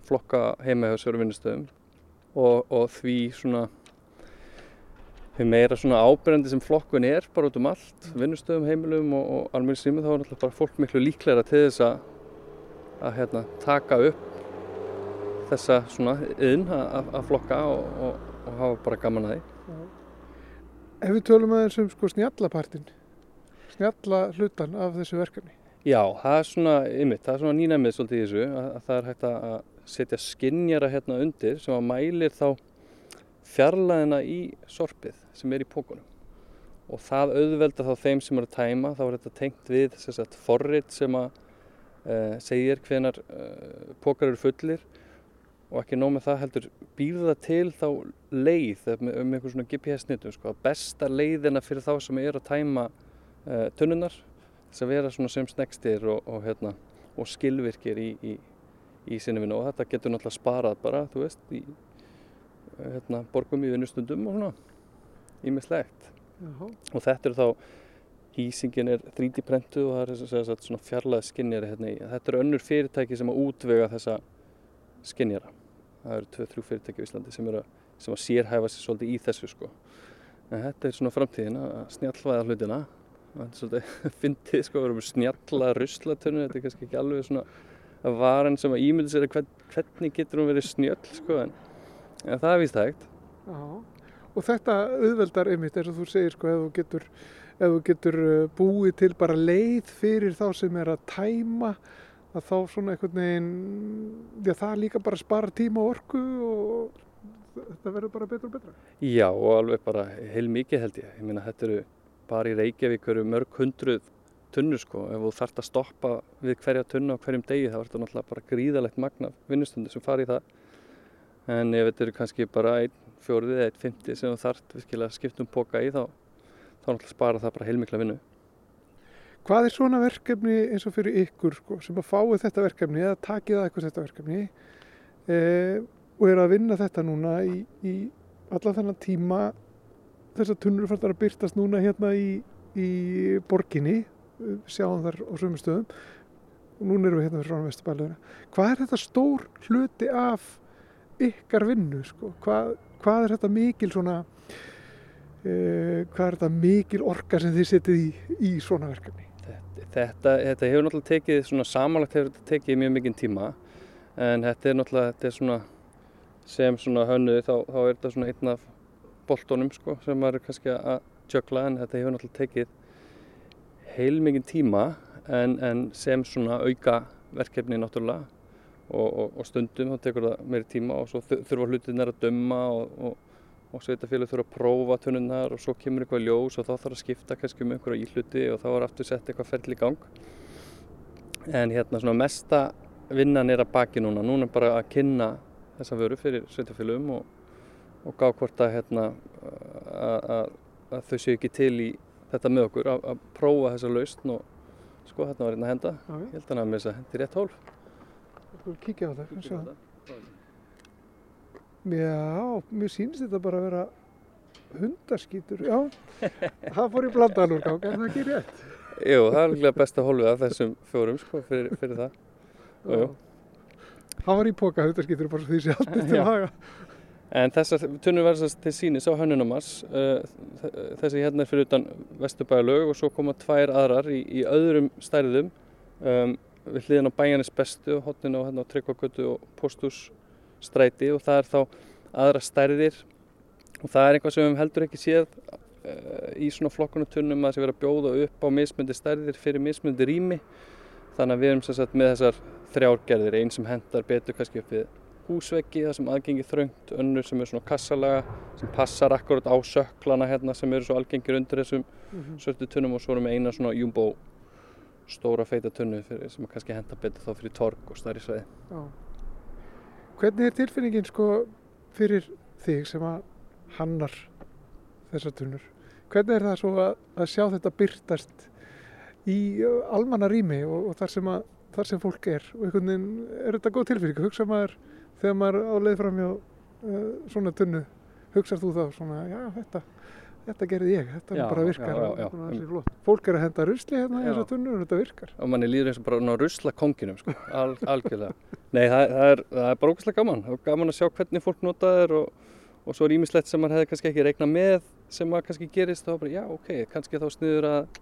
flokka heima hjá sér á vinnustöðum. Og, og því svona Þegar meira svona ábyrjandi sem flokkun er bara út um allt, vinnustöðum, heimilum og, og almenni sími þá er náttúrulega bara fólk miklu líklegra til þess að, að hérna, taka upp þessa svona yðn að, að flokka og hafa bara gaman að því. Ef við tölum aðeins um sko snjallapartin, snjalla hlutan af þessu verkefni. Já, það er svona, ymmit, það er svona nýnæmið svolítið í þessu að, að það er hægt að setja skinnjara hérna undir sem að mælir þá fjarlæðina í sorpið sem er í pókunum og það auðvelda þá þeim sem eru að tæma þá er þetta tengt við forrit sem að uh, segir hvenar uh, pókar eru fullir og ekki nóg með það heldur býður það til þá leið með, með einhver svona GPS-snitum sko, besta leiðina fyrir þá sem eru að tæma uh, tunnunar þess að vera svona sem snegstir og, og, hérna, og skilvirkir í, í, í sinni vinnu. Og þetta getur náttúrulega sparað bara, þú veist, í hérna, borgum í vinnustundum og svona ímislegt Jaha. og þetta er þá hýsingin er 3D prentu og það er sem sagt svona fjarlæð skinnjari hérna í þetta eru önnur fyrirtæki sem að útvega þessa skinnjara það eru 2-3 fyrirtæki í Íslandi sem, að- sem að sérhæfa sér svolítið í þessu sko. En þetta er svona framtíðin að snjallvæða hlutina. Þetta er svolítið fyndið sko, við erum snjalla ruslatunni þetta er kannski ekki alveg svona varan sem að ímynda sér að hvern, hvernig getur hún verið snjöll sko en, en það er víst hægt. Og þetta auðveldar einmitt eins og þú segir sko ef þú getur, ef þú getur uh, búið til bara leið fyrir þá sem er að tæma að þá svona einhvern veginn, já það líka bara spara tíma og orku og þetta verður bara betra og betra. Já og alveg bara heil mikið held ég. Ég meina þetta eru bara í Reykjavík eru mörg hundruð tunnur sko. Ef þú þarft að stoppa við hverja tunnu á hverjum degi þá er þetta náttúrulega bara gríðalegt magna vinnustundu sem fari í það. En ef þetta eru kannski bara einn fjórið eða einn fymti sem þú þarft virkilega að skipta um póka í þá, þá náttúrulega spara það bara heilmikla vinnu. Hvað er svona verkefni eins og fyrir ykkur sko, sem að fáið þetta verkefni eða takið að eitthvað þetta verkefni e, og eru að vinna þetta núna í, í alla þennan tíma þessar tunnur fannst að byrtast núna hérna í, í borginni sjáum þar á sömu stöðum og núna erum við hérna frá Vesturbæluna. Hvað er þetta stór hluti af ykkar vinnu? Sko? Hvað, hvað er þetta mikil svona e, hvað er þetta mikil orka sem þið setið í, í svona verkefni? Þetta, þetta hefur náttúrulega tekið, svona samanlagt hefur þetta tekið mjög mikinn tíma en þetta er náttúrulega, þetta er svona sem svona hönnuði þá, þá er þetta svona einn af boltónum sko sem maður er kannski að tjökla en þetta hefur náttúrulega tekið heil mikinn tíma en, en sem svona auka verkefni náttúrulega og, og, og stundum þá tekur það meiri tíma og svo þu- þurfa hlutinnar að dömma og, og, sveitafélag þurfa að prófa tunnunnar og svo kemur eitthvað ljós og þá þarf að skipta kannski um einhverja íhluti og þá er aftur sett eitthvað ferli í gang. En hérna svona mesta vinnan er að baki núna. Núna bara að kynna þessa vöru fyrir sveitafélagum og, og gá hvort að hérna að, að, þau séu ekki til í þetta með okkur að, að prófa þessa lausn og sko hérna var hérna að henda. Já, ég held að hann að að hendi rétt hólf Við kíkja á það. Já, mér sýnist þetta bara að vera hundaskítur. Já, það fór í blandaðalúrgang, en það ekki rétt. Jú, það er alveg besta hólfið af þessum fjórum sko, fyrir, fyrir það. Jú, jú. Hann var í póka, skiptir bara því sé allt til Já. að haga. En þessar tunnur verður þess til sínis á hönnunamars. Þessi hérna er fyrir utan Vesturbæðalög og svo koma tvær aðrar í, í öðrum stærðum um, við hliðin á bæjanis bestu og hotnin á, hérna, á Tryggvagötu og Póstússtræti og það er þá aðra stærðir. Og það er eitthvað sem við höfum heldur ekki séð uh, í svona flokkunatunnum að það sé verið að bjóða upp á mismundi stærðir fyrir mismundi rými. Þannig að við erum sagt með þessar þrjárgerðir, einn sem hendar betur kannski upp við húsveggi það sem aðgengi þröngt, önnur sem er svona kassalaga sem passar akkurat á söklana hérna sem eru svo algengir undir þessum svörtu tunnum. Og svo erum við eina svona jumbo stóra feita tunnu fyrir, sem kannski henda betur þá fyrir torg og stærri sveiði. Já. Hvernig er tilfinningin sko fyrir þig sem að hannar þessar tunnur? Hvernig er það svo að, að sjá þetta byrtast í uh, almanna rými og, og þar, sem að, þar sem fólk er og einhvern veginn er þetta góð tilfinning? Hugsa maður þegar maður á leið fram hjá uh, svona tunnu, hugsar þú þá svona, já þetta, þetta gerði ég, þetta Já, bara virkar já, já, og flott. Fólk er að henda rusli hérna Já. þessar tunnur og þetta virkar. og manni líður eins og bara ná rusla konginum sko, Al, algjörlega. Nei, það, það, er, er bara ógæslega gaman, er gaman að sjá hvernig fólk nota þær og, og svo er ímislegt sem maður hefði kannski ekki reiknað með sem maður kannski gerist og bara já ok, kannski þá sniður að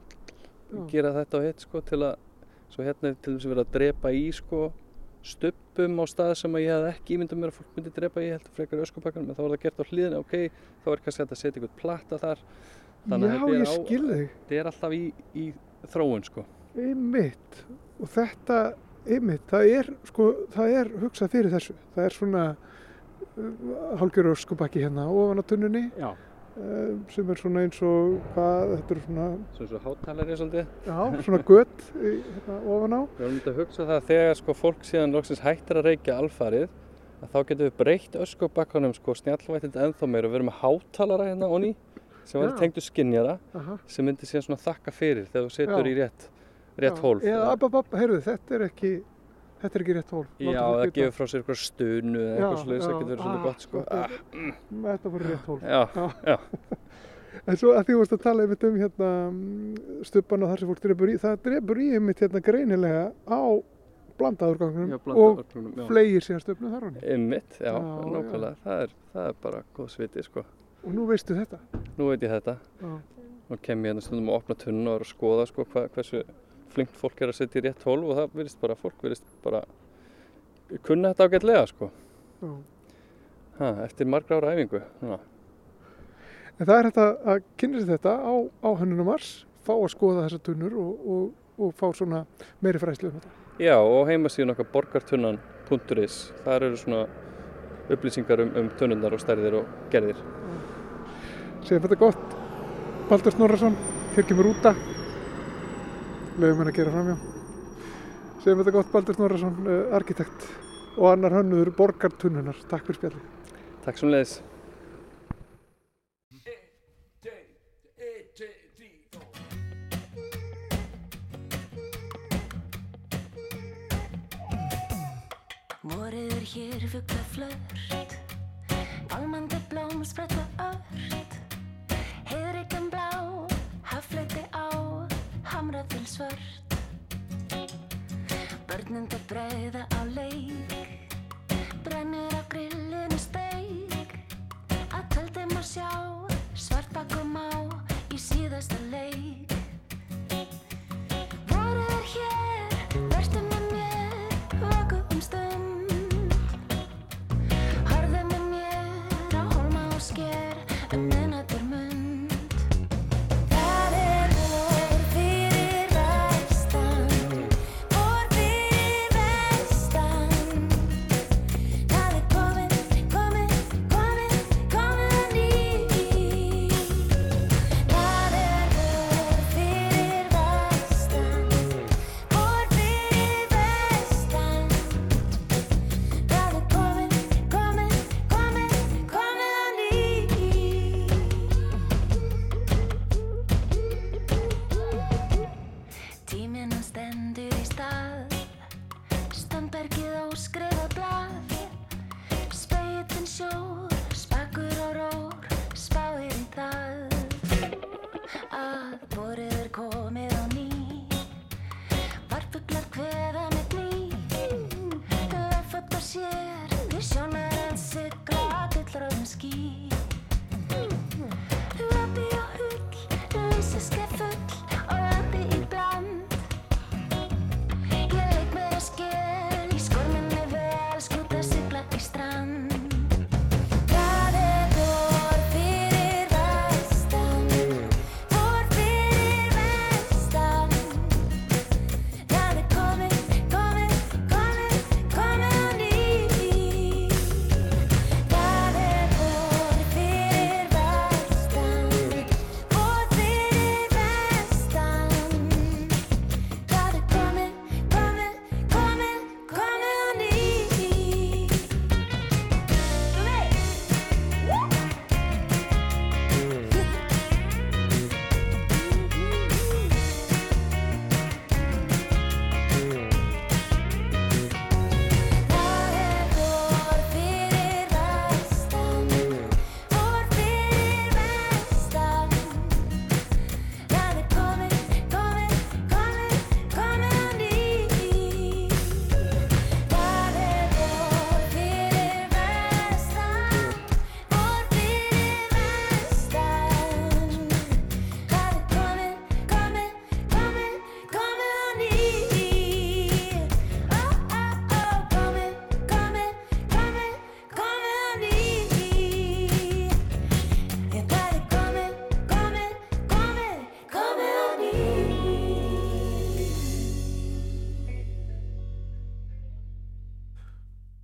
gera þetta og hitt sko til að, svo hérna til þess að vera að drepa í sko stubbum á stað sem að ég hafði ekki ímyndum mér að fólk myndi drepa ég heldur frekar í öskubakkanum en þá var það gert á hliðinu, ok, þá er kannski hægt að setja eitthvað platta þar. Þannig að Já, er þig. þetta er alltaf í, í þróun sko. Einmitt. Og þetta, einmitt, það er sko, það er hugsað fyrir þessu. Það er svona uh, hálgjör öskubakki hérna ofan á tunnunni. Já. Uh, sem er svona eins og hvað, þetta er svona Svo svo hátalari svolítið já, svona gött hérna, ofan á Við erum myndið að hugsa það að þegar sko fólk síðan loksins hættir að reykja alfarið að þá getum við breytt öskubakkanum sko snjallvætind ennþá meir og við erum með hátalara hérna onni sem var tengdu skinnjara Aha, sem myndi síðan svona þakka fyrir þegar þú setur Já. í rétt, rétt já. hólf. eða ababab, heyrðu, þetta er ekki þetta er ekki rétt hólf Já, það gefur frá sér eitthvað stunu eða eitthvað sem já, getur verið ah, gott sko. þetta Ah, er- þetta voru rétt hólf já, Já. já, En svo að því varst að tala einmitt um hérna mm, stubban og þar sem fólk drefur í, það drefur í einmitt hérna greinilega á blandaðurgangunum og blanda örnunum, já. flegir síðan stubnu þar honni. Einmitt, já, Já, nákvæmlega, það er, það er bara góð sviti sko. Og nú veistu þetta. Nú veit ég þetta. Já. Nú kem ég hérna stundum að opna tunnu og er að skoða sko, hva, hversu flinkt fólk er að setja í rétt hólf og það virðist bara, fólk virðist bara kunna þetta ágætlega sko. Ha, eftir margra ára æfingu. Já. En það er þetta að kynna sér þetta á, á hönnunumars, fá að skoða þessar tunnur og, og, og fá svona meiri fræslu um þetta. Já, og heimasíðun okkar borgartunnan.is, þar eru svona upplýsingar um, um tunnundar og stærðir og gerðir. Segjum þetta gott. Baldur Snorrason, hér kemur úta. Leifum henni að gera framjá. Segjum þetta gott Baldur Snorrason, uh, arkitekt og annar hönnuður borgartunnunar. Takk fyrir spjalli. Takk sem leiðis. Vorið er hér fugla flört Pálmandi blóm spretta ört Til svört Börnum til breiða á leik Brennur á grillinu steik. Að tjöldum að sjá Svart bakum á Í síðasta leik. Vorið er hér,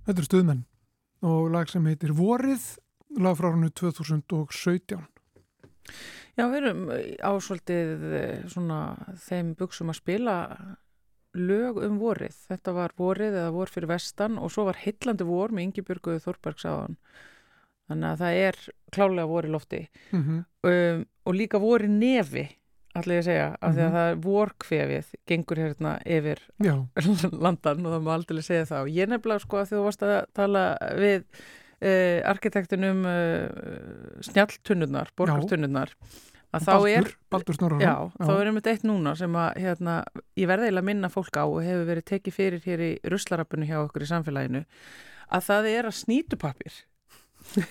Þetta er stuðmenn og lag sem heitir Vorið, lag frá hannu 2017. Já, við erum á svolítið eh, svona þeim buksum að spila lög um vorið. Þetta var vorið eða vor fyrir vestan og svo var heillandi vor með Ingibjörgu Þorbergs á hann. Þannig að það er klálega vor í lofti Mm -hmm. um, og líka vor í nefi, ætla ég segja, af því að Mhm. það er vorkvefið, gengur hérna yfir Já, landan og það má aldrei segja það. Og ég nefnilega sko að því þú varst að tala við uh, arkitektunum uh, snjalltunnurnar, borgartunnurnar, að þá er Baldur, Snorrason. Já, þá er einmitt eitt núna sem að hérna, ég verði eiginlega að minna fólk á og hefur verið tekið fyrir hér í russlarapunni hjá okkur í samfélaginu að það er að snýtupapir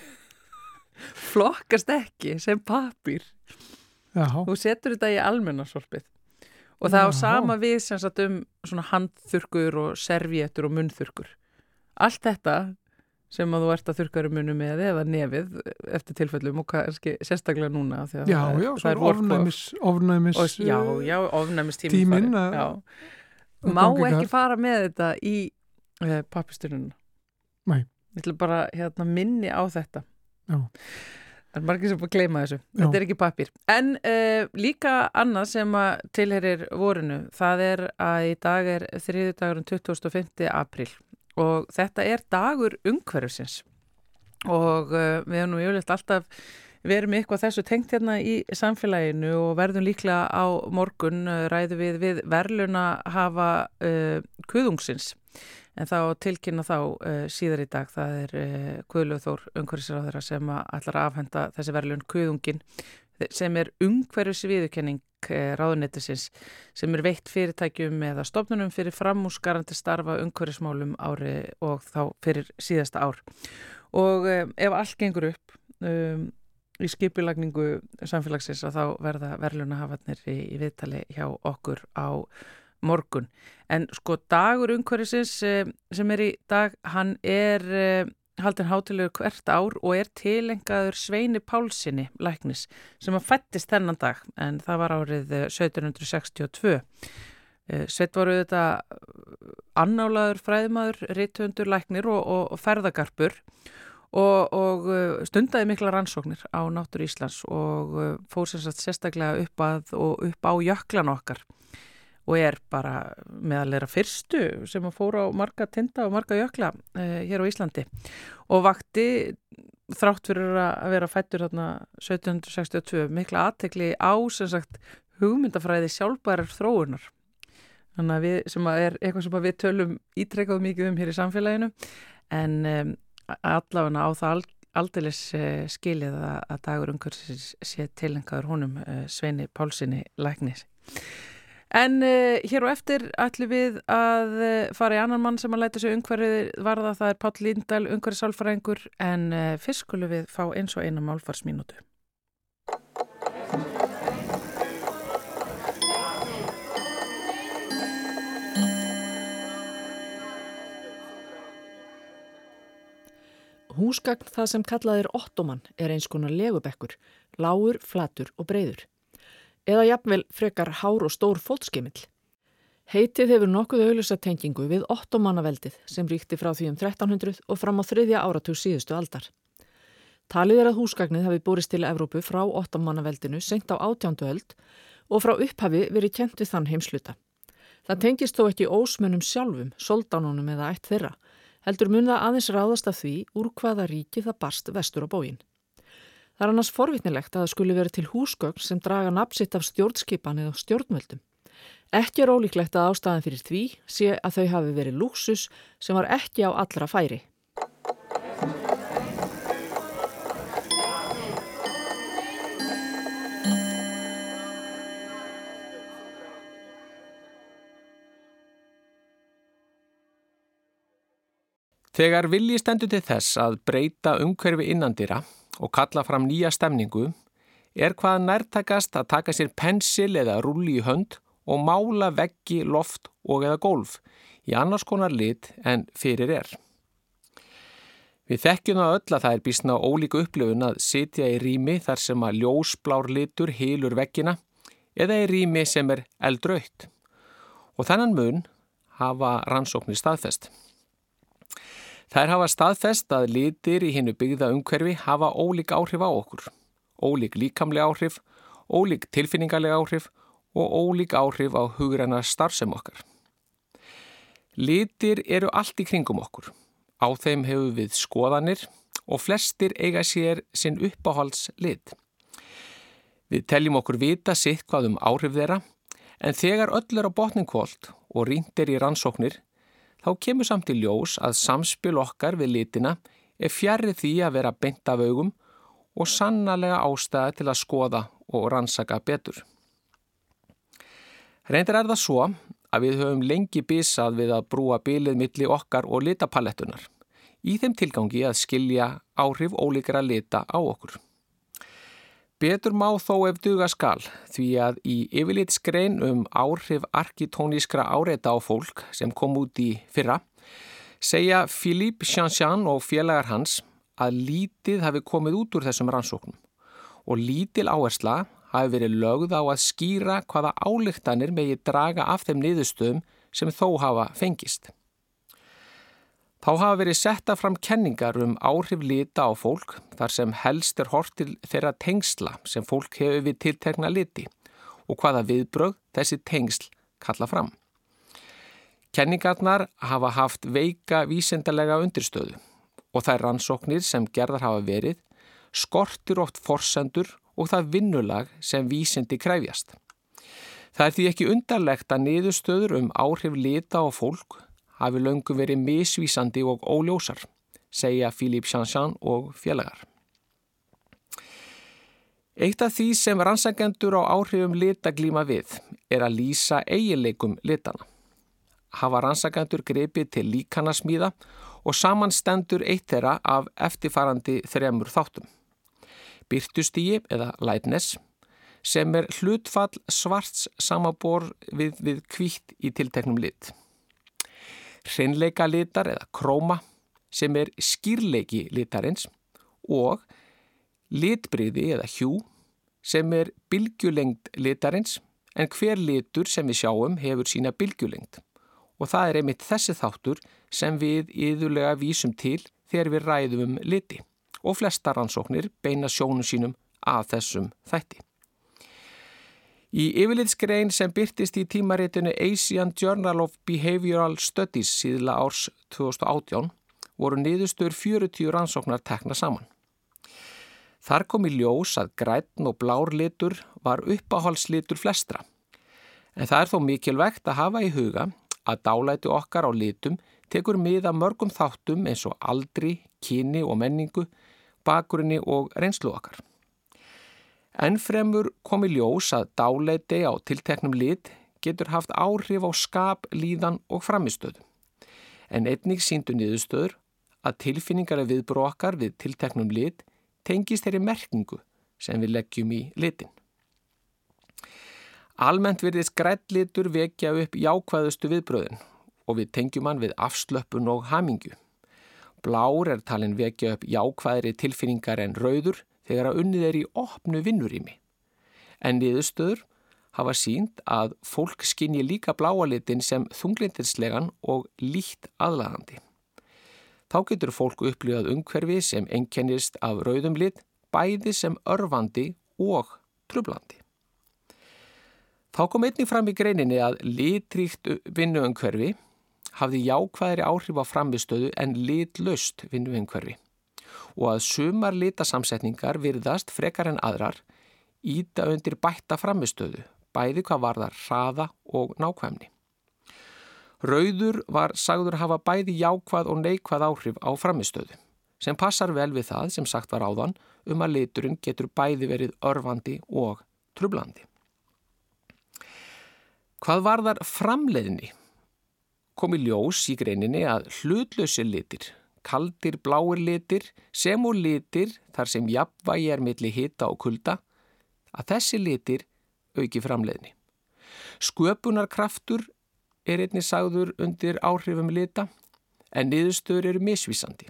flokkast ekki sem papir Já, þú setur þetta í almennarsorpið og það á Já. sama við sem sagt um svona handþurkur og servjettur og munnþurkur allt þetta sem að þú ert að þurkaru munnu með eða nefið eftir tilfellum og kannski sérstaklega núna já, það er- já, svo er ofnæmis, ofnæmis og, já, eh, já, já. að má ekki garð. fara með þetta í uh, pappistununa Nei. ég ætla bara hérna, minni á þetta Já. Það er margir sem búið að gleyma þessu Já. þetta er ekki pappir en uh, líka annað sem tilherir vorinu það er að í dag er þriði dagurinn 25. april og þetta er dagur umhverfisins og uh, við erum nú yfirleitt alltaf verið með eitthvað þessu tengt hérna í samfélaginu og verðum líklega á morgun uh, ræðu við við verluna hafa uh, kuðungsins en þá tilkynna þá uh, síðar í dag það er uh, Guðlaug Þór umhverfisráðara sem að ætlar að afhenda þessi verlun kuðungin sem er umhverfis viðurkenning uh, ráðunettisins sem er veitt fyrirtækjum eða stofnunum fyrir framúsgarandi starfa umhverfismálum ári og þá fyrir síðasta ár. Og um, ef allt gengur upp um, í skipulagningu samfélagsins að þá verða verðlunahafarnir í, í viðtali hjá okkur á morgun. En sko dagur umhverfisins um, sem er í dag, hann er um, haldin hátilegur hvert ár og er tilengaður Sveini Pálsini læknis sem að fættist þennan dag en það var árið eh, 1762. Eh, Sveit voru þetta annálaður fræðmaður, rithundur læknir og, og, og ferðagarpur og, og stundaði mikla rannsóknir á náttúru Íslands og fór sérstaklega upp að og upp á jöklan okkar og er bara meðalera fyrstu sem að fóra á marga tinda og marga jökla uh, hér á Íslandi og vakti þrátt fyrir að vera fættur þarna 1762 mikla aðtekli á sem sagt hugmyndafræði sjálfbærar þróunar þannig að við, sem að er eitthvað sem við tölum ítrekkað mikið um hér í samfélaginu en um, allavega á það aldeilis uh, skilið að, að dagur umhverfisins sé tilengaður honum uh, Sveini Pálsini læknis. En uh, hér og eftir ætlum við að uh, fara í annan mann sem að læta sig umhverfið varða, það er Páll Líndal, umhverfisálfræðingur en uh, fyrst skulum við fá eins og eina málfarsmínútu. Húsgagn það sem kallað er ottoman er eins konar legubekkur, lágur, flatur og breyður. Eða jafnvel frekar hár og stór fótskemill. Heitið hefur nokkuð auðlusa tengingu við ottomanaveldið sem ríkti frá því um 1300 og fram á þriðja áratug síðustu aldar. Talið er að húsgagnið hafi búrist til Evrópu frá ottomanaveldinu senkt á átjándu öld og frá upphafi verið kent við þann heimsluta. Það tengist þó ekki ósmönnum sjálfum, soldánunum eða ætt þeirra, heldur mun það aðeins ráðast af því úr hvaða ríki það barst vestur á bógin. Það er annars forvitnilegt að það skuli verið til húsgögn sem draga napsitt af stjórnskipan eða stjórnvöldum. Ekki er ólíklegt að ástæðan fyrir því sé að þau hafi verið lúksus sem var ekki á allra færi. Þegar vilji stendur til þess að breyta umhverfi innandira og kalla fram nýja stemningu er hvað nærtakast að taka sér pensil eða rulli í hönd og mála veggi, loft og eða gólf í annars konar lit en fyrir er. Við þekkjum það öll að það er bísna ólíku upplifun að sitja í rými þar sem að ljósblár litur hýlur veggina eða í rými sem er eldrautt. Og þennan mun hafa rannsóknir staðfest. Þær hafa staðfest að litir í hinnu byggða umhverfi hafa ólík áhrif á okkur. Ólík líkamlega áhrif, ólík tilfinningarlega áhrif og ólík áhrif á hugræna starfsem okkar. Litir eru allt í kringum okkur. Á þeim hefur við skoðanir og flestir eiga sér sinn uppáhalds lit. Við teljum okkur vita sitt hvað um áhrif þeirra en þegar öll er á botningkvolt og ríndir í rannsóknir þá kemur samt í ljós að samspil okkar við litina er fjarrið því að vera beint af augum og sannarlega ástæða til að skoða og rannsaka betur. Reyndar er það svo að við höfum lengi bísað við að brúa bílið milli okkar og litapalettunar í þeim tilgangi að skilja áhrif ólíkra lita á okkur. Betur má þó ef duga skal því að í yfirlitskrein um áhrif arkitónískra áreita á fólk sem kom út í fyrra segja Philippe Chanchan og félagar hans að lítið hafi komið út úr þessum rannsóknum og lítil áhersla hafi verið lögð á að skýra hvaða álíktanir megi draga af þeim niðurstöðum sem þó hafa fengist. Þá hafa verið setta fram kenningar um áhrif lita á fólk þar sem helst er hort til þeirra tengsla sem fólk hefur við tiltekna liti og hvaða viðbröð þessi tengsl kalla fram. Kenningarnar hafa haft veika vísendalega undirstöðu og þær rannsóknir sem gerðar hafa verið skortir oft forsendur og það vinnulag sem vísendi kræfjast. Það er því ekki undarlegt að niðurstöður um áhrif lita á fólk hafi löngu verið misvísandi og óljósar, segja Philippe Chanchan og félagar. Eitt af því sem rannsakendur á áhrifum lita glíma við er að lýsa eiginleikum litana. Hafa rannsakendur grepið til líkana smíða og samanstendur eitt þeirra af eftirfarandi þremur þáttum. Byrtustígi eða lightness sem er hlutfall svarts samabor við, við kvítt í tilteknum lit hreinleika litar eða króma sem er skýrleiki litarins og litbriði eða hjú sem er bylgjulengd litarins en hver litur sem við sjáum hefur sína bylgjulengd og það er einmitt þessi þáttur sem við yðurlega vísum til þegar við ræðum um liti og flesta rannsóknir beina sjónum sínum að þessum þætti. Í yfirlitsgrein sem byrtist í tímaritinu Asian Journal of Behavioral Studies síðla árs 2018 voru niðurstur 40 rannsóknar tekna saman. Þar kom í ljós að grætn og blár litur var uppáhalslitur flestra. En það er þó mikilvægt að hafa í huga að dálæti okkar á litum tekur miða mörgum þáttum eins og aldri, kyni og menningu, bakgrunni og reynslu okkar. Ennfremur komi ljós að dáleiti á tilteknum lit getur haft áhrif á skap, líðan og framistöðu. En einnig síndu niðurstöður að tilfinningar að viðbrókar við tilteknum lit tengist þeirri merkingu sem við leggjum í litin. Almennt verðist grætlitur vekja upp jákvæðustu viðbröðin og við tengjum hann við afslöpun og hamingju. Blár er talin vekja upp jákvæðri tilfinningar en rauður þegar að unnið er í opnu vinnurými. En niðurstöður hafa sínt að fólk skinni líka bláalitin sem þunglindinslegan og líkt aðlagandi. Þá getur fólk upplifað umhverfi sem enkennist af rauðum lit, bæði sem örfandi og trublandi. Þá kom einnig fram í greininni að litríkt vinnuumhverfi hafði jákvæðri áhrif á framistöðu en litlaust vinnuumhverfi og að sumar litasamsetningar virðast frekar en aðrar íta undir bætta framistöðu, bæði hvað var það hraða og nákvæmni. Rauður var sagður hafa bæði jákvæð og neikvæð áhrif á framistöðu, sem passar vel við það sem sagt var áðan um að liturinn getur bæði verið örfandi og trublandi. Hvað var þar framleiðni? Kom í ljós í greininni að hlutlösi litir kaldir bláir litir sem og litir þar sem jafnvægi er milli hita og kulda, að þessi litir auki framleiðni. Sköpunarkraftur er einnig sagður undir áhrifum lita en niðurstöður eru misvísandi.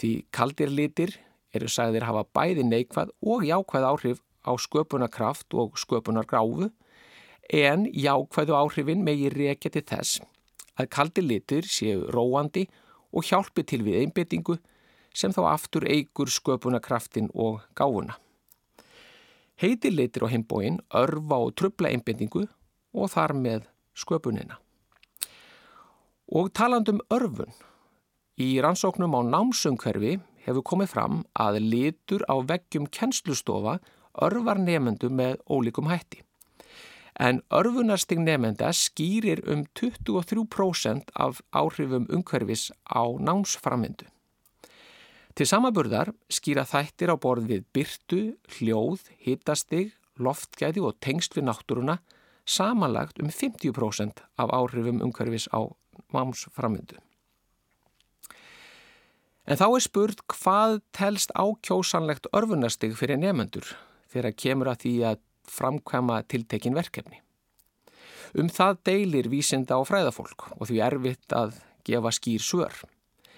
Því kaldir litir eru sagðir hafa bæði neikvað og jákvæð áhrif á sköpunarkraft og sköpunargráfu en jákvæðu áhrifin megi reykja til þess að kaldir litir séu róandi og hjálpi til við einbyttingu sem þá aftur eigur sköpunarkraftin og gáfuna. Heitirleitir á heimbóin örfa og trubla einbyttingu og þar með sköpunina. Og talandum örfun. Í rannsóknum á námsumhverfi hefur komið fram að litur á veggjum kennslustofa örfar nefendu með ólíkum hætti. En örfunarsting nefenda skýrir um 23% af áhrifum umhverfis á námsframvindu. Til samaburðar skýra þættir á borð við byrtu, hljóð, hitastig, loftgæði og tengst við náttúruna samanlagt um 50% af áhrifum umhverfis á námsframvindu. En þá er spurt hvað telst ákjósanlegt örfunastig fyrir nefnendur þegar kemur að því að framkvæma tiltekin verkefni. Um það deilir vísinda á fræðafólk og því erfitt að gefa skýr svör.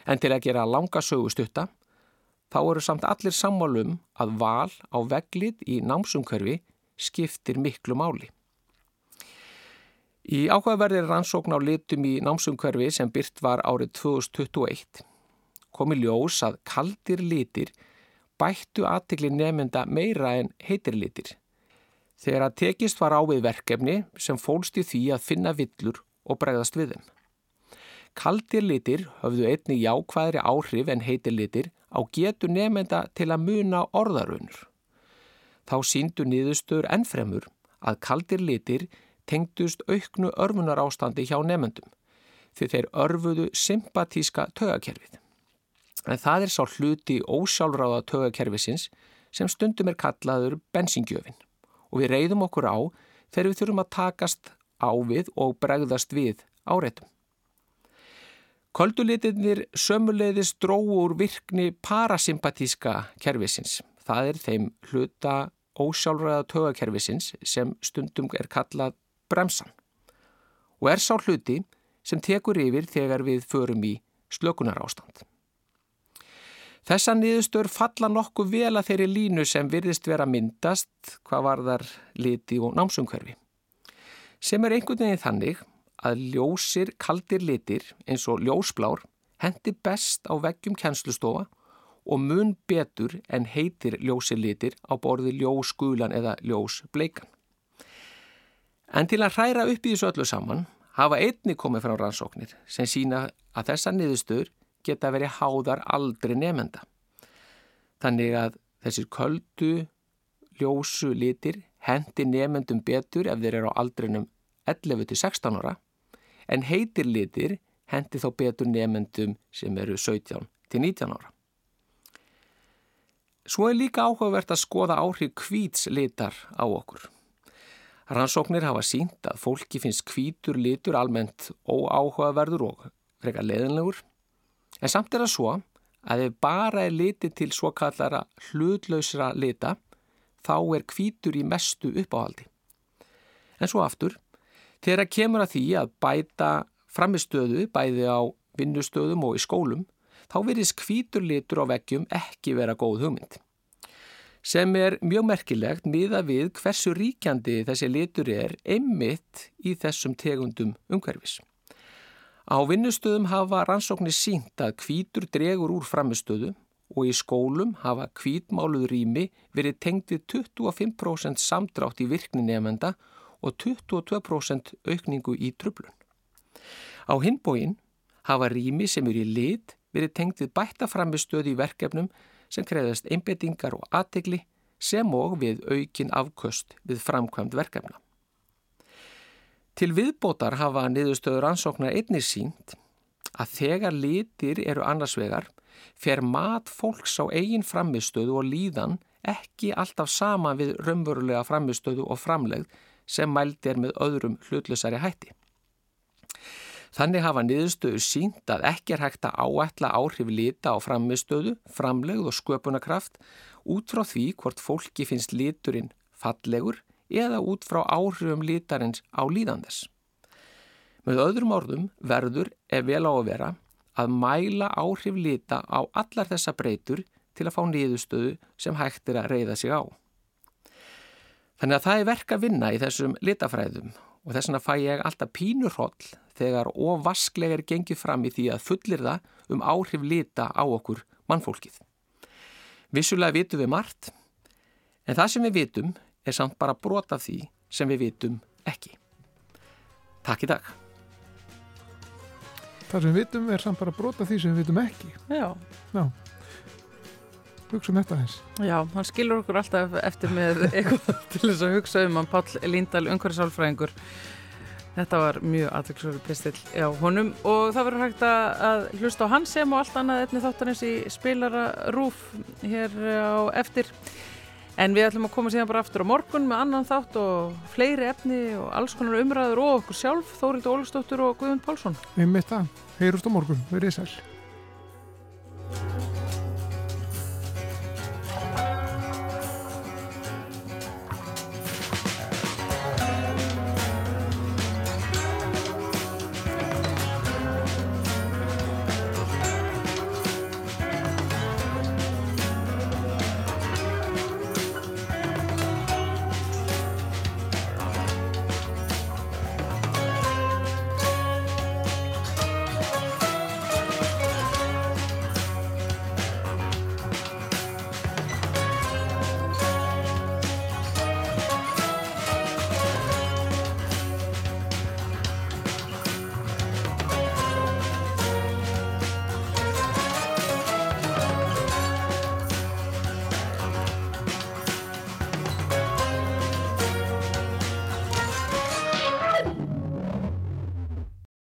En til að gera langa sögustutta, þá eru samt allir sammálum að val á veglit í námsumkörfi skiptir miklu máli. Í ákvaðverðir rannsókn á litum í námsumkörfi sem byrt var árið 2021 komi ljós að kaldir litir bættu aðtikli nefnda meira en heitir litir. Þegar að tekist var á við verkefni sem fólst í því að finna villur og bregðast við þeim. Kaldir litir höfðu einni jákvæðri áhrif en heitir litir á getu nefnda til að muna orðarunur. Þá síndu niðurstöður ennfremur að kaldir litir tengdust auknu örmunar ástandi hjá nefndum því þeir örfuðu sympatíska tögakerfið en það er sá hluti ósjálfráða tögakerfisins sem stundum er kallaður bensingjöfin og við reyðum okkur á þegar við þurfum að takast á við og bregðast við áreitum. Koldulitinir sömuleiðis dróur virkni parasympatíska kerfisins. Það er þeim hluta ósjálfræða tögakerfisins sem stundum er kallað bremsan og er sá hluti sem tekur yfir þegar við förum í slökunar ástand. Þessa niðurstur falla nokkuð vel að þeirri línu sem virðist vera myndast hvað varðar liti og námsumhverfi. Sem er einhvern veginn þannig að ljósir kaldir litir eins og ljósblár hendi best á veggjum kennslustofa og mun betur en heitir ljósir litir á borði ljósgulan eða ljósbleikan. En til að hræra upp í þessu öllu saman hafa einni komið frá rannsóknir sem sína að þessa niðurstur geta verið háðar aldrei nefnda. Þannig að þessir köldu, ljósu litir hendi nefndum betur ef þeir eru á aldrinum 11-16 ára en heitir litir hendi þá betur nefndum sem eru 17-19 ára. Svo er líka áhugavert að skoða áhrif kvítslitar á okkur. Rannsóknir hafa sínt að fólki finnst kvítur litur almennt óáhugaverður og frekar leðinlegur En samt er það svo að ef bara er litið til svo kallara hlutlausra lita þá er kvítur í mestu uppáhaldi. En svo aftur, þegar kemur að því að bæta framistöðu bæði á vinnustöðum og í skólum þá verðist kvítur litur á veggjum ekki vera góð hugmynd. Sem er mjög merkilegt miða við hversu ríkjandi þessi litur er einmitt í þessum tegundum umhverfis. Á vinnustöðum hafa rannsóknir sínt að kvítur dregur úr framistöðu og í skólum hafa kvítmáluð rými verið tengtið 25% samdrátt í virkni nefnda og 22% aukningu í trublun. Á hinbóin hafa rými sem eru í lit verið tengtið bætta framistöðu í verkefnum sem kreðast einbettingar og aðtegli sem og við aukin afköst við framkvæmd verkefna. Til viðbótar hafa niðurstöður ansóknar einnig sínt að þegar litir eru annarsvegar fer mat fólks á eigin framistöðu og líðan ekki alltaf sama við raunverulega framistöðu og framlegð sem mælt er með öðrum hlutlusari hætti. Þannig hafa niðurstöður sínt að ekki er hægt að áætla áhrif lita á framistöðu, framlegð og sköpunarkraft út frá því hvort fólki finnst liturinn fallegur eða út frá áhrifum lítarins á líðandes. Með öðrum orðum verður, ef vel á að vera, að mæla áhrif lita á allar þessa breytur til að fá niðurstöðu sem hægt er að reyða sig á. Þannig að það er verk að vinna í þessum litafræðum og þess vegna fæ ég alltaf pínurhóll þegar ofasklega er gengið fram í því að fullir það um áhrif lita á okkur mannfólkið. Vissulega vitum við margt, en það sem við vitum er samt bara brot af því sem við vitum ekki. Takk í dag. Það sem við vitum er samt bara brota því sem við vitum ekki. Já, Já. Hugsa um þetta eins. já, hann skilur okkur alltaf eftir með eitthvað til þess að hugsa um hann Páll Líndal, umhverfisálfræðingur. Þetta var mjög aðtöksverður pistill á honum og það verður hægt að að hlusta á hans sem og allt annað efni þáttanins í spilara rúf hér á eftir. En við ætlum að koma síðan bara aftur á morgun með annan þátt og fleiri efni og alls konar umræður og okkur sjálf, Þórild Ólistóttur og Guðmund Pálsson. Við mitt að, heyrust á morgun, verið sæl.